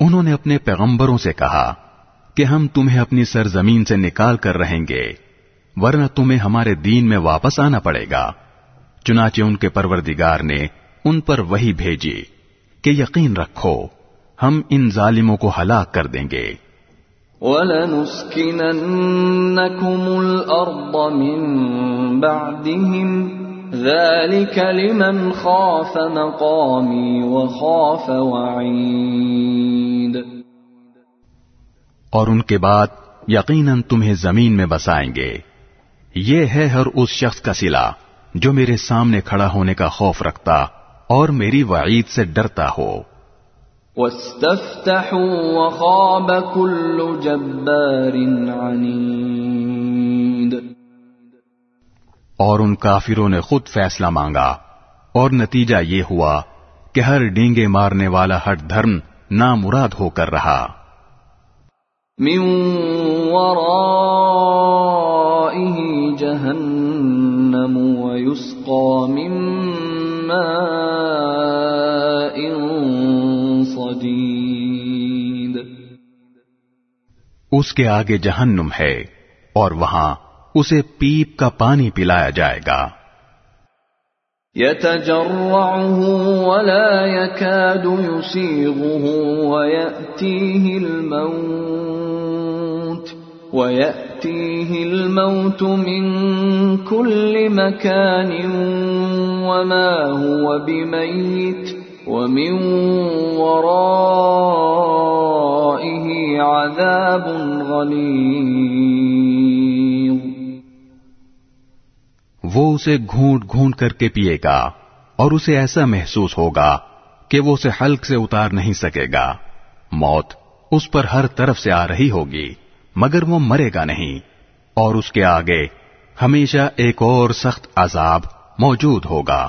انہوں نے اپنے پیغمبروں سے کہا کہ ہم تمہیں اپنی سرزمین سے نکال کر رہیں گے، ورنہ تمہیں ہمارے دین میں واپس آنا پڑے گا۔ چنانچہ ان کے پروردگار نے ان پر وہی بھیجی کہ یقین رکھو، ہم ان ظالموں کو ہلاک کر دیں گے۔ وَلَنُسْكِنَنَّكُمُ الْأَرْضَ مِن بَعْدِهِمْ ذَلِكَ لِمَنْ خَافَ مَقَامِي وَخَافَ وَعِيدِ اور ان کے بعد یقیناً تمہیں زمین میں بسائیں گے۔ یہ ہے ہر اس شخص کا سلا جو میرے سامنے کھڑا ہونے کا خوف رکھتا اور میری وعید سے ڈرتا ہو۔ وَاسْتَفْتَحُوا وَخَابَ كُلُّ جَبَّارٍ عَنِيدٍ. اور ان کافروں نے خود فیصلہ مانگا اور نتیجہ یہ ہوا کہ ہر ڈینگے مارنے والا ہٹ دھرم نامراد ہو کر رہا۔ من ورائه جهنم ويسقى من اس کے آگے جہنم ہے اور وہاں اسے پیپ کا پانی پلایا جائے گا۔ يتجرعه ولا يكاد يسيغه ويأتيه الموت ويأتيه الموت من كل مكان وما هو بميت۔ ومن ورائه عذاب وہ اسے گھونٹ گھونٹ کر کے پیے گا اور اسے ایسا محسوس ہوگا کہ وہ اسے حلق سے اتار نہیں سکے گا۔ موت اس پر ہر طرف سے آ رہی ہوگی، مگر وہ مرے گا نہیں۔ اور اس کے آگے ہمیشہ ایک اور سخت عذاب موجود ہوگا۔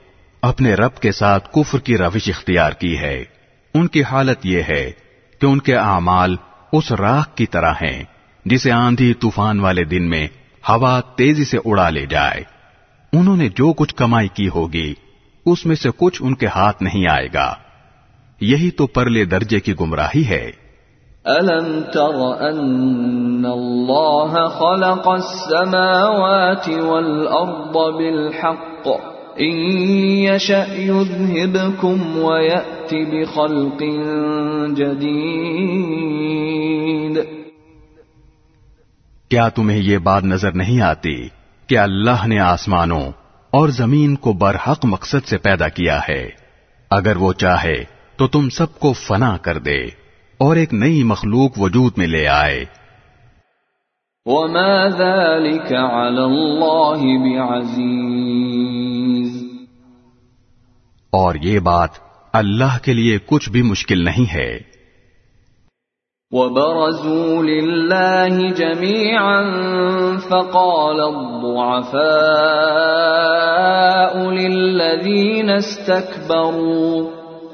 اپنے رب کے ساتھ کفر کی روش اختیار کی ہے۔ ان کی حالت یہ ہے کہ ان کے اعمال اس راکھ کی طرح ہیں، جسے آندھی طوفان والے دن میں ہوا تیزی سے اڑا لے جائے۔ انہوں نے جو کچھ کمائی کی ہوگی، اس میں سے کچھ ان کے ہاتھ نہیں آئے گا۔ یہی تو پرلے درجے کی گمراہی ہے۔ ألم تر أن الله خلق السماوات والأرض بالحق؟ يشأ يذهبكم ويأت بخلق جديد. کیا تمہیں یہ بات نظر نہیں آتی کہ اللہ نے آسمانوں اور زمین کو برحق مقصد سے پیدا کیا ہے؟ اگر وہ چاہے تو تم سب کو فنا کر دے اور ایک نئی مخلوق وجود میں لے آئے۔ وما ذلك على الله بعزيز اور یہ بات اللہ کے لیے کچھ بھی مشکل نہیں ہے۔ وبرزوا لله جميعا فقال الضعفاء للذين استكبروا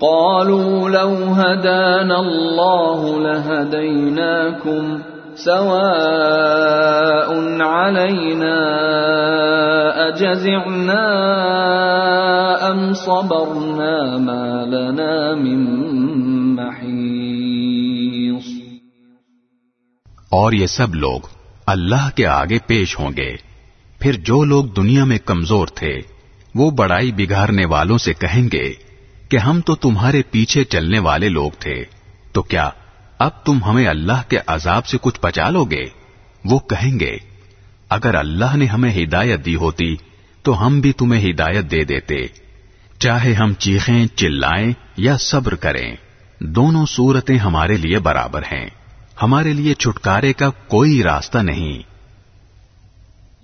قالوا لو هدانا الله لهديناكم سواء علينا أجزعنا أم صبرنا ما لنا من محيص اور یہ سب لوگ اللہ کے آگے پیش ہوں گے۔ پھر جو لوگ دنیا میں کمزور تھے، وہ بڑائی بگاڑنے والوں سے کہیں گے کہ ہم تو تمہارے پیچھے چلنے والے لوگ تھے، تو کیا اب تم ہمیں اللہ کے عذاب سے کچھ بچا لو گے وہ کہیں گے، اگر اللہ نے ہمیں ہدایت دی ہوتی، تو ہم بھی تمہیں ہدایت دے دیتے۔ چاہے ہم چیخیں، چلائیں یا صبر کریں، دونوں صورتیں ہمارے لیے برابر ہیں۔ ہمارے لیے چھٹکارے کا کوئی راستہ نہیں۔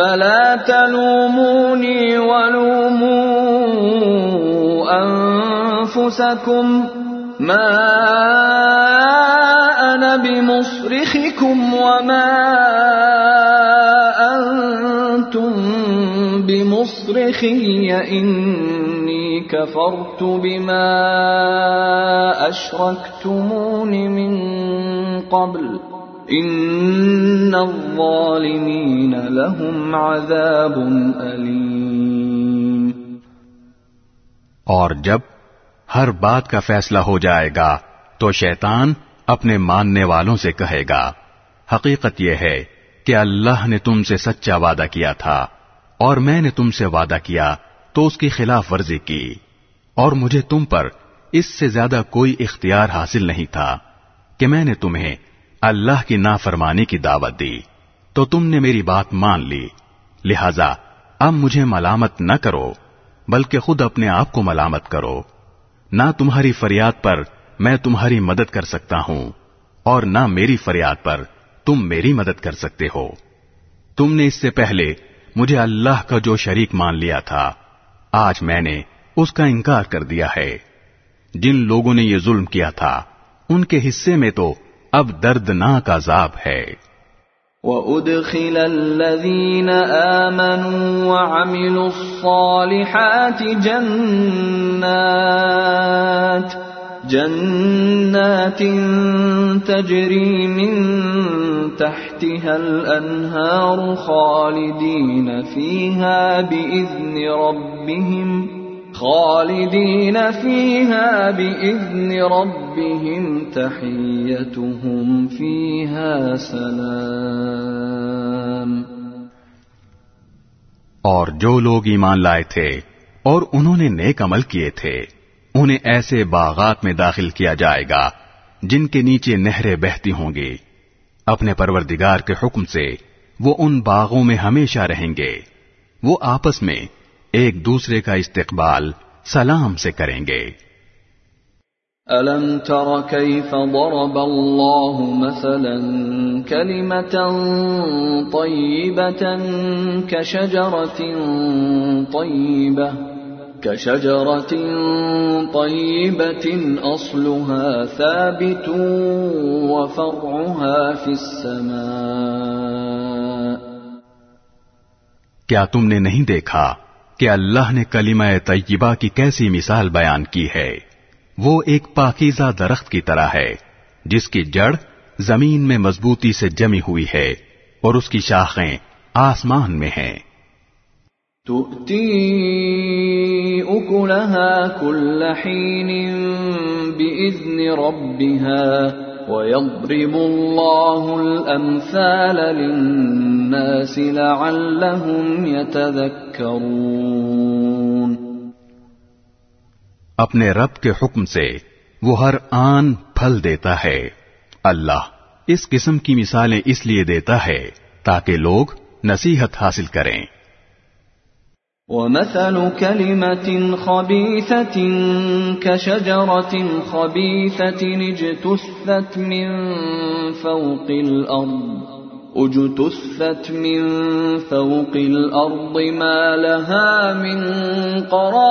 فلا تلوموني ولوموا أنفسكم ما أنا بمصرخكم وما أنتم بمصرخي إني كفرت بما أشركتمون من قبل ان الظالمین لهم عذاب علیم اور جب ہر بات کا فیصلہ ہو جائے گا، تو شیطان اپنے ماننے والوں سے کہے گا، حقیقت یہ ہے کہ اللہ نے تم سے سچا وعدہ کیا تھا، اور میں نے تم سے وعدہ کیا، تو اس کی خلاف ورزی کی، اور مجھے تم پر اس سے زیادہ کوئی اختیار حاصل نہیں تھا کہ میں نے تمہیں اللہ کی نافرمانی کی دعوت دی، تو تم نے میری بات مان لی۔ لہذا اب مجھے ملامت نہ کرو، بلکہ خود اپنے آپ کو ملامت کرو۔ نہ تمہاری فریاد پر میں تمہاری مدد کر سکتا ہوں، اور نہ میری فریاد پر تم میری مدد کر سکتے ہو۔ تم نے اس سے پہلے مجھے اللہ کا جو شریک مان لیا تھا، آج میں نے اس کا انکار کر دیا ہے۔ جن لوگوں نے یہ ظلم کیا تھا، ان کے حصے میں تو اب دردناک عذاب ہے۔ وَأُدْخِلَ الَّذِينَ آمَنُوا وَعَمِلُوا الصَّالِحَاتِ جَنَّاتٍ جَنَّاتٍ تَجْرِي مِن تَحْتِهَا الْأَنْهَارُ خَالِدِينَ فِيهَا بِإِذْنِ رَبِّهِمْ خالدین فیها بإذن ربهم تحیتهم فیها سلام اور جو لوگ ایمان لائے تھے اور انہوں نے نیک عمل کیے تھے، انہیں ایسے باغات میں داخل کیا جائے گا جن کے نیچے نہریں بہتی ہوں گی۔ اپنے پروردگار کے حکم سے وہ ان باغوں میں ہمیشہ رہیں گے۔ وہ آپس میں ایک دوسرے کا استقبال سلام سے کریں گے۔ ألم تر كيف ضرب الله مثلا كلمة طيبة كشجرة طيبة كشجرة طيبة أصلها ثابت وفرعها في السماء کیا تم نے نہیں دیکھا؟ کہ اللہ نے کلمہ طیبہ کی کیسی مثال بیان کی ہے۔ وہ ایک پاکیزہ درخت کی طرح ہے، جس کی جڑ زمین میں مضبوطی سے جمی ہوئی ہے اور اس کی شاخیں آسمان میں ہیں۔ تؤتي أكلها كل حين بإذن ربها۔ ويضرب الله الأمثال للناس لعلهم يتذكرون. اپنے رب کے حکم سے وہ ہر آن پھل دیتا ہے۔ اللہ اس قسم کی مثالیں اس لیے دیتا ہے تاکہ لوگ نصیحت حاصل کریں۔ ومثل كلمة خبيثة كشجرة خبيثة اجتثت من فوق الأرض اجتثت من فوق الأرض ما لها من قرار.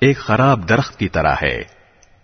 ایک خراب درخت کی طرح ہے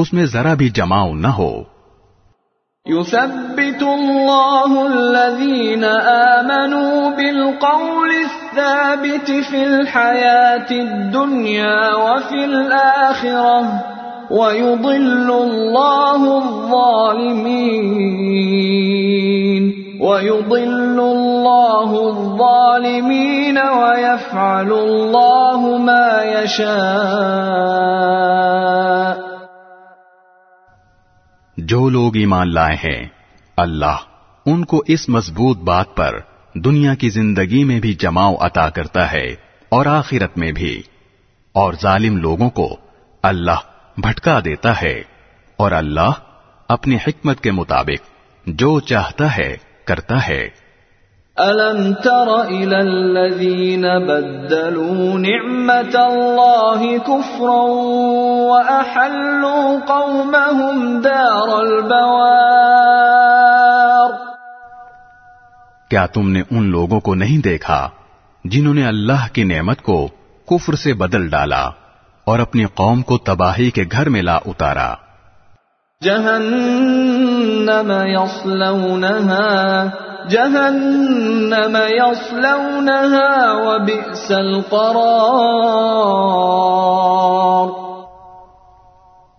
اس میں ذرا بھی جماؤ نہ ہو يثبت الله الذين آمنوا بالقول الثابت في الحياة الدنيا وفي الآخرة ويضل الله الظالمين ويضل الله الظالمين ويفعل الله ما يشاء. جو لوگ ایمان لائے ہیں، اللہ ان کو اس مضبوط بات پر دنیا کی زندگی میں بھی جماؤ عطا کرتا ہے اور آخرت میں بھی۔ اور ظالم لوگوں کو اللہ بھٹکا دیتا ہے اور اللہ اپنی حکمت کے مطابق جو چاہتا ہے، کرتا ہے۔ ألم تر إلى الذين بدلوا نعمة الله كفرا وأحلوا قومهم دار البوار کیا تم نے ان لوگوں کو نہیں دیکھا جنہوں نے اللہ کی نعمت کو کفر سے بدل ڈالا اور اپنی قوم کو تباہی کے گھر میں لا اتارا؟ جهنم يصلونها جهنم يصلونها وبئس القرار.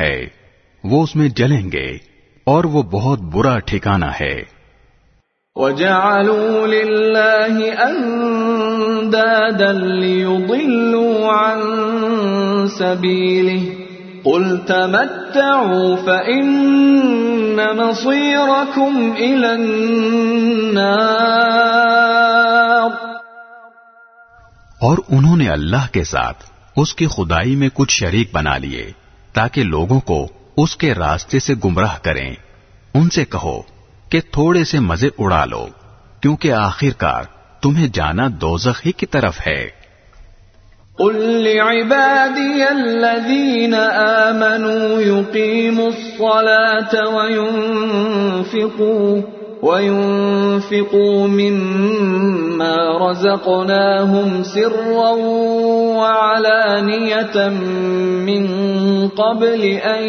ہے وہ اس میں جلیں گے اور وہ بہت برا ٹھکانہ ہے۔ وجعلوا لله أندادا ليضلوا عن سبيله قل تمتعوا فإن مصيركم إلى النار. اور انہوں نے اللہ کے ساتھ اس کی خدائی میں کچھ شریک بنا لیے تاکہ لوگوں کو اس کے راستے سے گمراہ کریں۔ ان سے کہو کہ تھوڑے سے مزے اڑا لو، کیونکہ آخر کار تمہیں جانا دوزخ ہی کی طرف ہے۔ قل لعبادي الذين آمنوا يقيموا الصلاة وينفقوا وينفقوا مما رزقناهم سرا وعلانية من قبل أن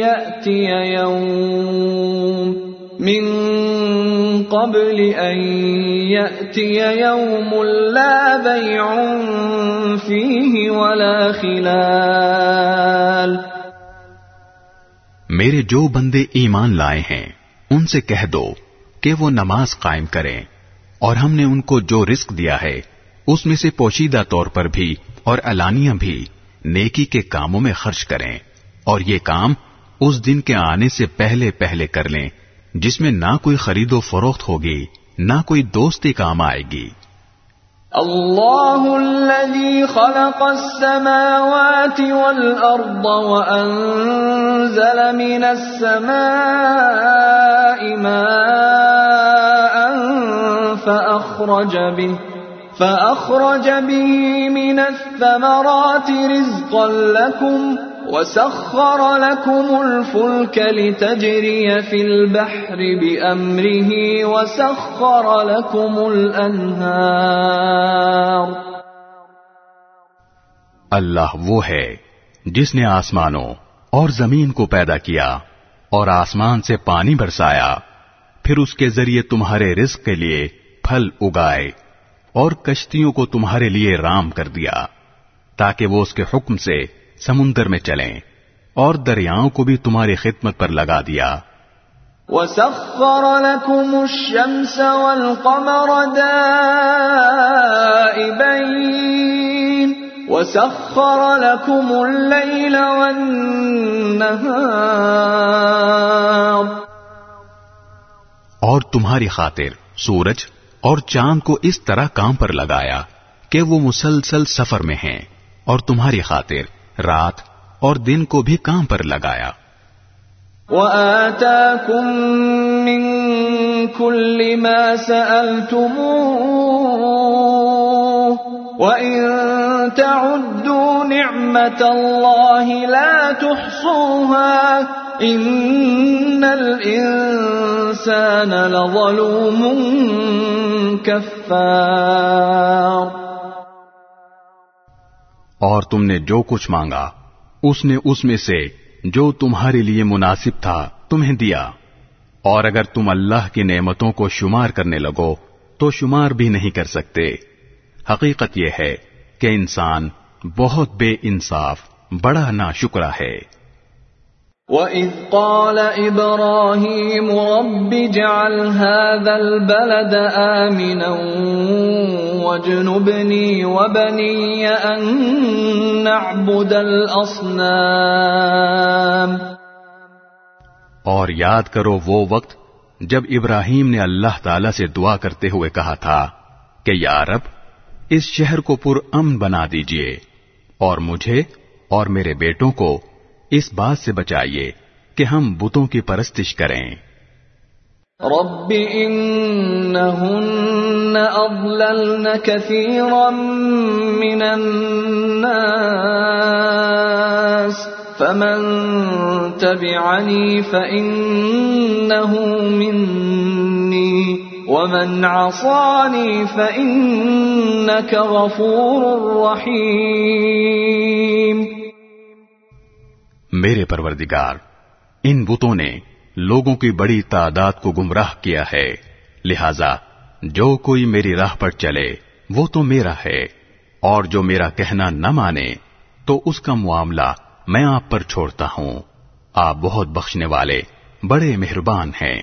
يأتي يوم من قبل أن يأتي يوم لا بيع فيه ولا خلال. میرے جو بندے ایمان لائے ہیں، ان سے کہہ دو کہ وہ نماز قائم کریں، اور ہم نے ان کو جو رزق دیا ہے، اس میں سے پوشیدہ طور پر بھی اور علانیہ بھی نیکی کے کاموں میں خرچ کریں، اور یہ کام اس دن کے آنے سے پہلے پہلے کر لیں۔ جس میں نہ کوئی خرید و فروخت ہوگی نہ کوئی دوستی کام آئے گی۔ الله الذي خلق السماوات والأرض وأنزل من السماء ماء فأخرج به فأخرج به من الثمرات رزقا لكم ۖ وسخر لكم الفلك لتجري في البحر بأمره وسخر لكم الأنهار اللہ وہ ہے جس نے آسمانوں اور زمین کو پیدا کیا اور آسمان سے پانی برسایا، پھر اس کے ذریعے تمہارے رزق کے لیے پھل اگائے اور کشتیوں کو تمہارے لیے رام کر دیا، تاکہ وہ اس کے حکم سے سمندر میں چلیں اور دریاؤں کو بھی تمہاری خدمت پر لگا دیا۔ وسخر لكم الشمس والقمر دائبين وسخر لكم الليل والنهار اور تمہاری خاطر سورج اور چاند کو اس طرح کام پر لگایا کہ وہ مسلسل سفر میں ہیں اور تمہاری خاطر رات اور دن کو بھی کام پر لگایا وآتاكم من كل ما سألتموه وإن تعدوا نعمة الله لا تحصوها إن الإنسان لظلوم كفار. اور تم نے جو کچھ مانگا، اس نے اس میں سے جو تمہارے لیے مناسب تھا تمہیں دیا۔ اور اگر تم اللہ کی نعمتوں کو شمار کرنے لگو، تو شمار بھی نہیں کر سکتے۔ حقیقت یہ ہے کہ انسان بہت بے انصاف، بڑا نا شکرا ہے۔ وَإِذْ قَالَ إِبْرَاهِيمُ رَبِّ اجْعَلْ هَذَا الْبَلَدَ آمِنًا وَاجْنُبْنِي وَبَنِيَّ أَن نَّعْبُدَ الْأَصْنَامَ۔ اور یاد کرو وہ وقت جب ابراہیم نے اللہ تعالی سے دعا کرتے ہوئے کہا تھا کہ یا رب، اس شہر کو پر امن بنا دیجیے اور مجھے اور میرے بیٹوں کو اس بات سے بچائیے کہ ہم بتوں کی پرستش کریں۔ رب انہن اضللن كثيرا من الناس، فمن تبعني فإنه مني ومن عصاني فإنك غفور رحيم میرے پروردگار، ان بتوں نے لوگوں کی بڑی تعداد کو گمراہ کیا ہے۔ لہذا، جو کوئی میری راہ پر چلے، وہ تو میرا ہے۔ اور جو میرا کہنا نہ مانے، تو اس کا معاملہ میں آپ پر چھوڑتا ہوں۔ آپ بہت بخشنے والے، بڑے مہربان ہیں۔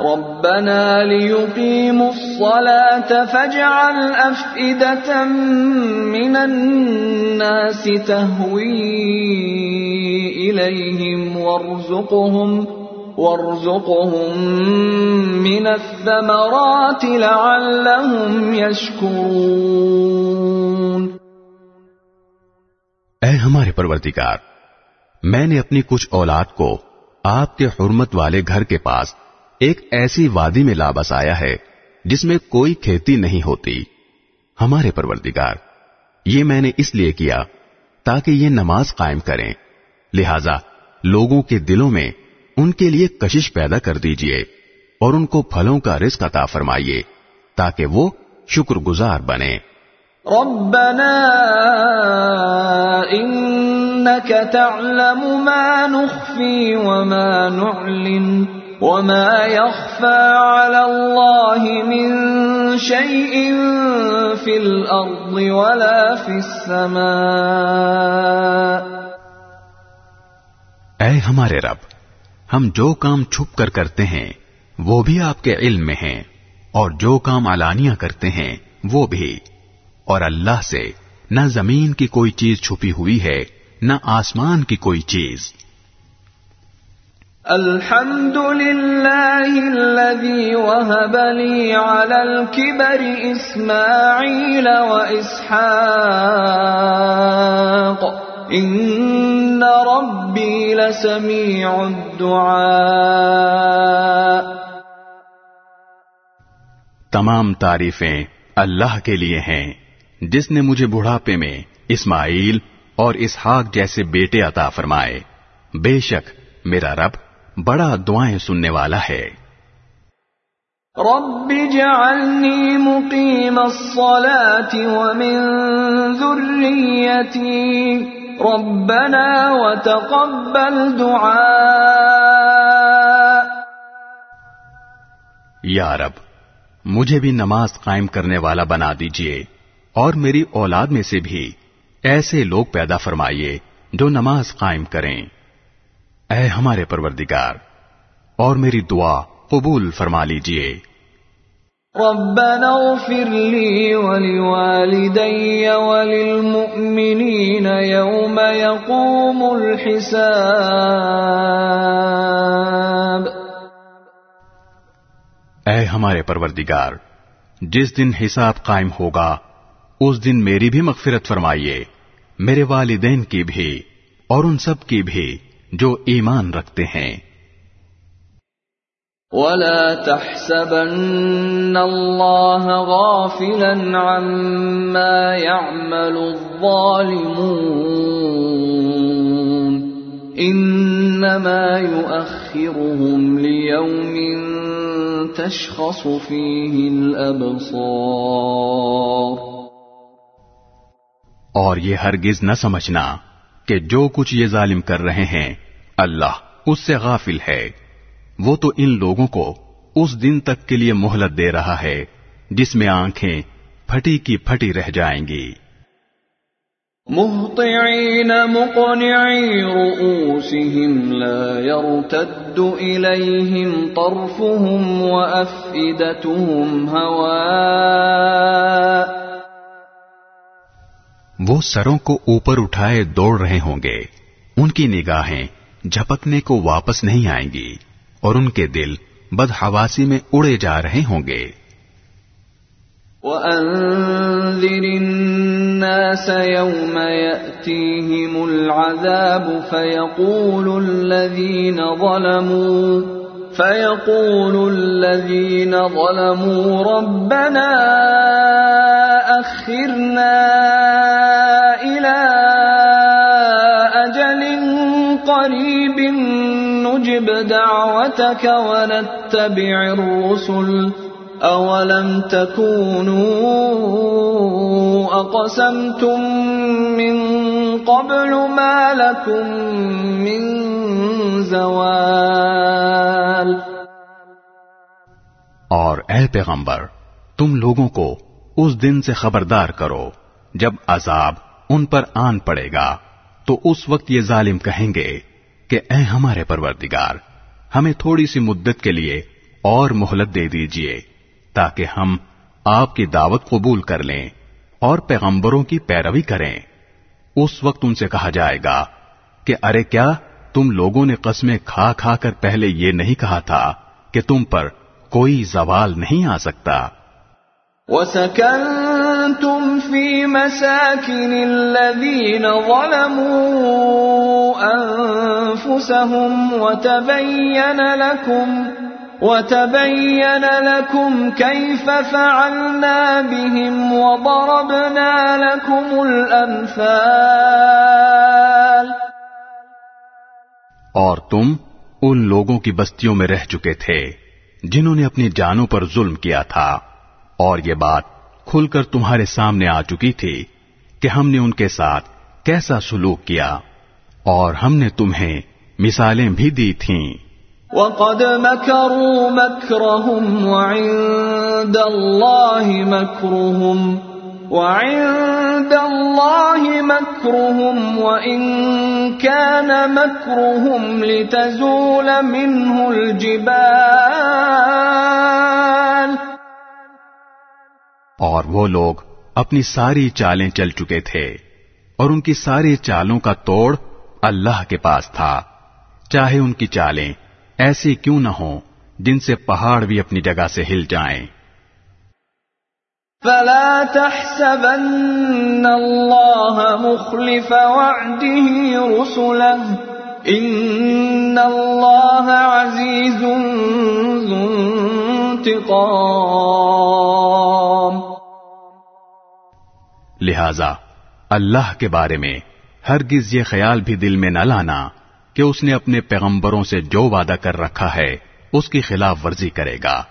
ربنا ليقيموا الصلاة فاجعل أفئدة من الناس تهوي إليهم وارزقهم وارزقهم من الثمرات لعلهم يشكرون. اے ہمارے پروردگار، میں نے اپنی کچھ اولاد کو آپ کے حرمت والے گھر کے پاس ایک ایسی وادی میں لا بسایا ہے جس میں کوئی کھیتی نہیں ہوتی۔ ہمارے پروردگار، یہ میں نے اس لیے کیا تاکہ یہ نماز قائم کریں۔ لہذا لوگوں کے دلوں میں ان کے لیے کشش پیدا کر دیجیے اور ان کو پھلوں کا رزق عطا فرمائیے تاکہ وہ شکر گزار بنے ربنا إنك تعلم ما نخفي وما نعلن۔ وما يخفى على الله من شيء في الأرض ولا في السماء۔ اے ہمارے رب، ہم جو کام چھپ کر کرتے ہیں، وہ بھی آپ کے علم میں ہیں، اور جو کام علانیہ کرتے ہیں، وہ بھی۔ اور اللہ سے نہ زمین کی کوئی چیز چھپی ہوئی ہے، نہ آسمان کی کوئی چیز۔ الحمد لله الذي وهب لي على الكبر إسماعيل وإسحاق إن ربي لسميع الدعاء. تمام تعریفیں اللہ کے لیے ہیں، جس نے مجھے بڑھاپے میں اسماعیل اور اسحاق جیسے بیٹے عطا فرمائے۔ بے شک میرا رب بڑا دعائیں سننے والا ہے۔ رب اجعلني مقيم الصلاة ومن ذريتي ربنا وتقبل دعاء۔ یا رب مجھے بھی نماز قائم کرنے والا بنا دیجیے اور میری اولاد میں سے بھی ایسے لوگ پیدا فرمائیے جو نماز قائم کریں۔ اے ہمارے پروردگار اور میری دعا قبول فرما لیجیے۔ ربنا اغفر لي ولوالدي وللمؤمنين يوم يقوم الحساب۔ اے ہمارے پروردگار جس دن حساب قائم ہوگا اس دن میری بھی مغفرت فرمائیے میرے والدین کی بھی اور ان سب کی بھی۔ جو ایمان رکھتے ہیں ولا تحسبن الله غافلا عما يعمل الظالمون انما يؤخرهم ليوم تشخص فيه الابصار اور یہ ہرگز نہ سمجھنا کہ جو کچھ یہ ظالم کر رہے ہیں، اللہ اس سے غافل ہے۔ وہ تو ان لوگوں کو اس دن تک کے لیے مہلت دے رہا ہے، جس میں آنکھیں پھٹی کی پھٹی رہ جائیں گی۔ مهطعين مقنعي رؤوسهم لا يرتد إليهم طرفهم وأفئدتهم هواء وہ سروں کو اوپر اٹھائے دوڑ رہے ہوں گے۔ ان کی نگاہیں جھپکنے کو واپس نہیں آئیں گی اور ان کے دل بدحواسی میں اڑے جا رہے ہوں گے۔ وأنذر الناس يوم يأتيهم العذاب فيقول الذين ظلموا فيقول الذين ظلموا ربنا أخرنا إلى أجل قريب نجب دعوتك ونتبع الرسل أولم تكونوا أقسمتم من قبل ما لكم من زوال اور اے پیغمبر، تم لوگوں کو اس دن سے خبردار کرو، جب عذاب ان پر آن پڑے گا، تو اس وقت یہ ظالم کہیں گے کہ اے ہمارے پروردگار، ہمیں تھوڑی سی مدت کے لیے اور مہلت دے دیجیے۔ تاکہ ہم آپ کی دعوت قبول کر لیں اور پیغمبروں کی پیروی کریں۔ اس وقت ان سے کہا جائے گا کہ ارے کیا تم لوگوں نے قسمیں کھا کھا کر پہلے یہ نہیں کہا تھا کہ تم پر کوئی زوال نہیں آ سکتا۔ وسكنتم في مساكن الذين ظلموا أنفسهم وتبين لكم وتبين لكم كيف فعلنا بهم وضربنا لكم الأمثال. اور تم ان لوگوں کی بستیوں میں رہ چکے تھے جنہوں نے اپنی جانوں پر ظلم کیا تھا۔ اور یہ بات کھل کر تمہارے سامنے آ چکی تھی کہ ہم نے ان کے ساتھ کیسا سلوک کیا۔ اور ہم نے تمہیں مثالیں بھی دی تھیں۔ وقد مكروا مكرهم وعند الله مكرهم وعند الله مكرهم وإن كان مكرهم لتزول منه الجبال. اور وہ لوگ اپنی ساری چالیں چل چکے تھے اور ان کی ساری چالوں کا توڑ اللہ کے پاس تھا، چاہے ان کی چالیں ایسی کیوں نہ ہوں جن سے پہاڑ بھی اپنی جگہ سے ہل جائیں۔ فلا تحسبن الله مخلف وعده رسله ان الله عزيز ذو انتقام۔ لہذا اللہ کے بارے میں ہرگز یہ خیال بھی دل میں نہ لانا۔ کہ اس نے اپنے پیغمبروں سے جو وعدہ کر رکھا ہے، اس کی خلاف ورزی کرے گا۔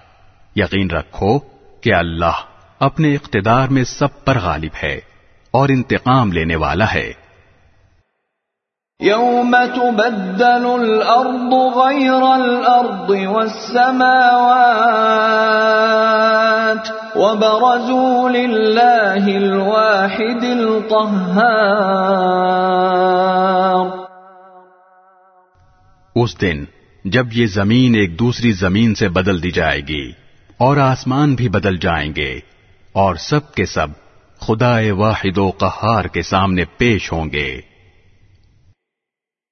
یقین رکھو کہ اللہ اپنے اقتدار میں سب پر غالب ہے اور انتقام لینے والا ہے۔ يوم تبدل الأرض غير الأرض والسماوات وبرزوا لله الواحد القهار اس دن جب یہ زمین ایک دوسری زمین سے بدل دی جائے گی اور آسمان بھی بدل جائیں گے اور سب کے سب خدا واحد و قہار کے سامنے پیش ہوں گے۔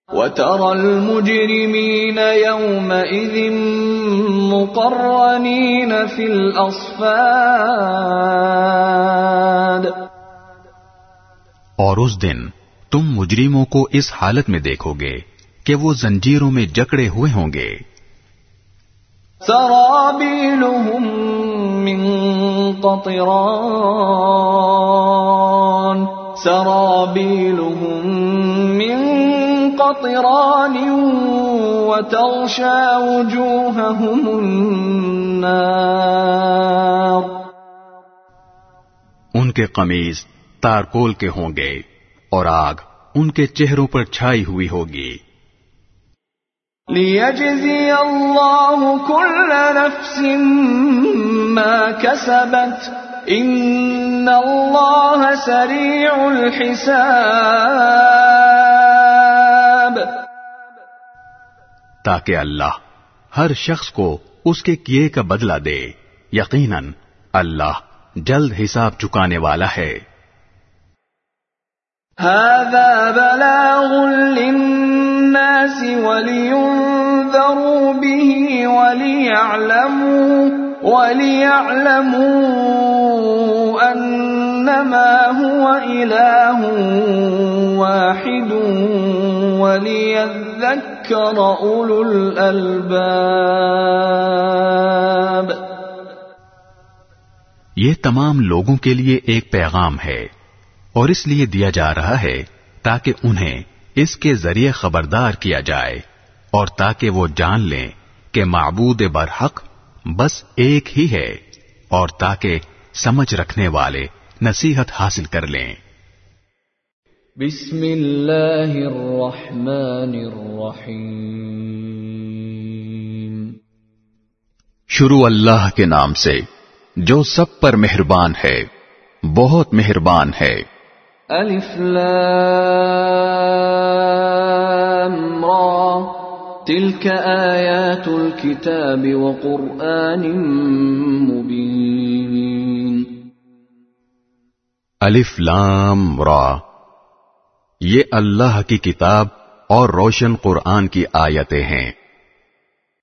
وترى المجرمين يومئذ مقرنين في الأصفاد۔ اور اس دن تم مجرموں کو اس حالت میں دیکھو گے کہ وہ زنجیروں میں جکڑے ہوئے ہوں گے۔ سرابيلهم من قطران من قطران وتغشى وجوههم النار۔ ان کے قمیض تارکول کے ہوں گے اور آگ ان کے چہروں پر چھائی ہوئی ہوگی۔ ليجزي الله كل نفس ما كسبت ان الله سريع الحساب تاکہ اللہ ہر شخص کو اس کے کیے کا بدلہ دے. یقیناً اللہ جلد حساب چکانے والا ہے. هذا بلاغ للناس ولينذروا به وليعلموا وليعلموا أنما هو إله واحد وليذكر أولو الألباب. یہ تمام لوگوں کے لیے ایک پیغام ہے۔ اور اس لیے دیا جا رہا ہے تاکہ انہیں اس کے ذریعے خبردار کیا جائے اور تاکہ وہ جان لیں کہ معبود برحق بس ایک ہی ہے اور تاکہ سمجھ رکھنے والے نصیحت حاصل کر لیں۔ بسم اللہ الرحمن الرحیم۔ شروع اللہ کے نام سے جو سب پر مہربان ہے بہت مہربان ہے۔ الف لام را. تلك آیات الكتاب وقرآن مبین الف لام را. یہ اللہ کی کتاب اور روشن قرآن کی آیتیں ہیں۔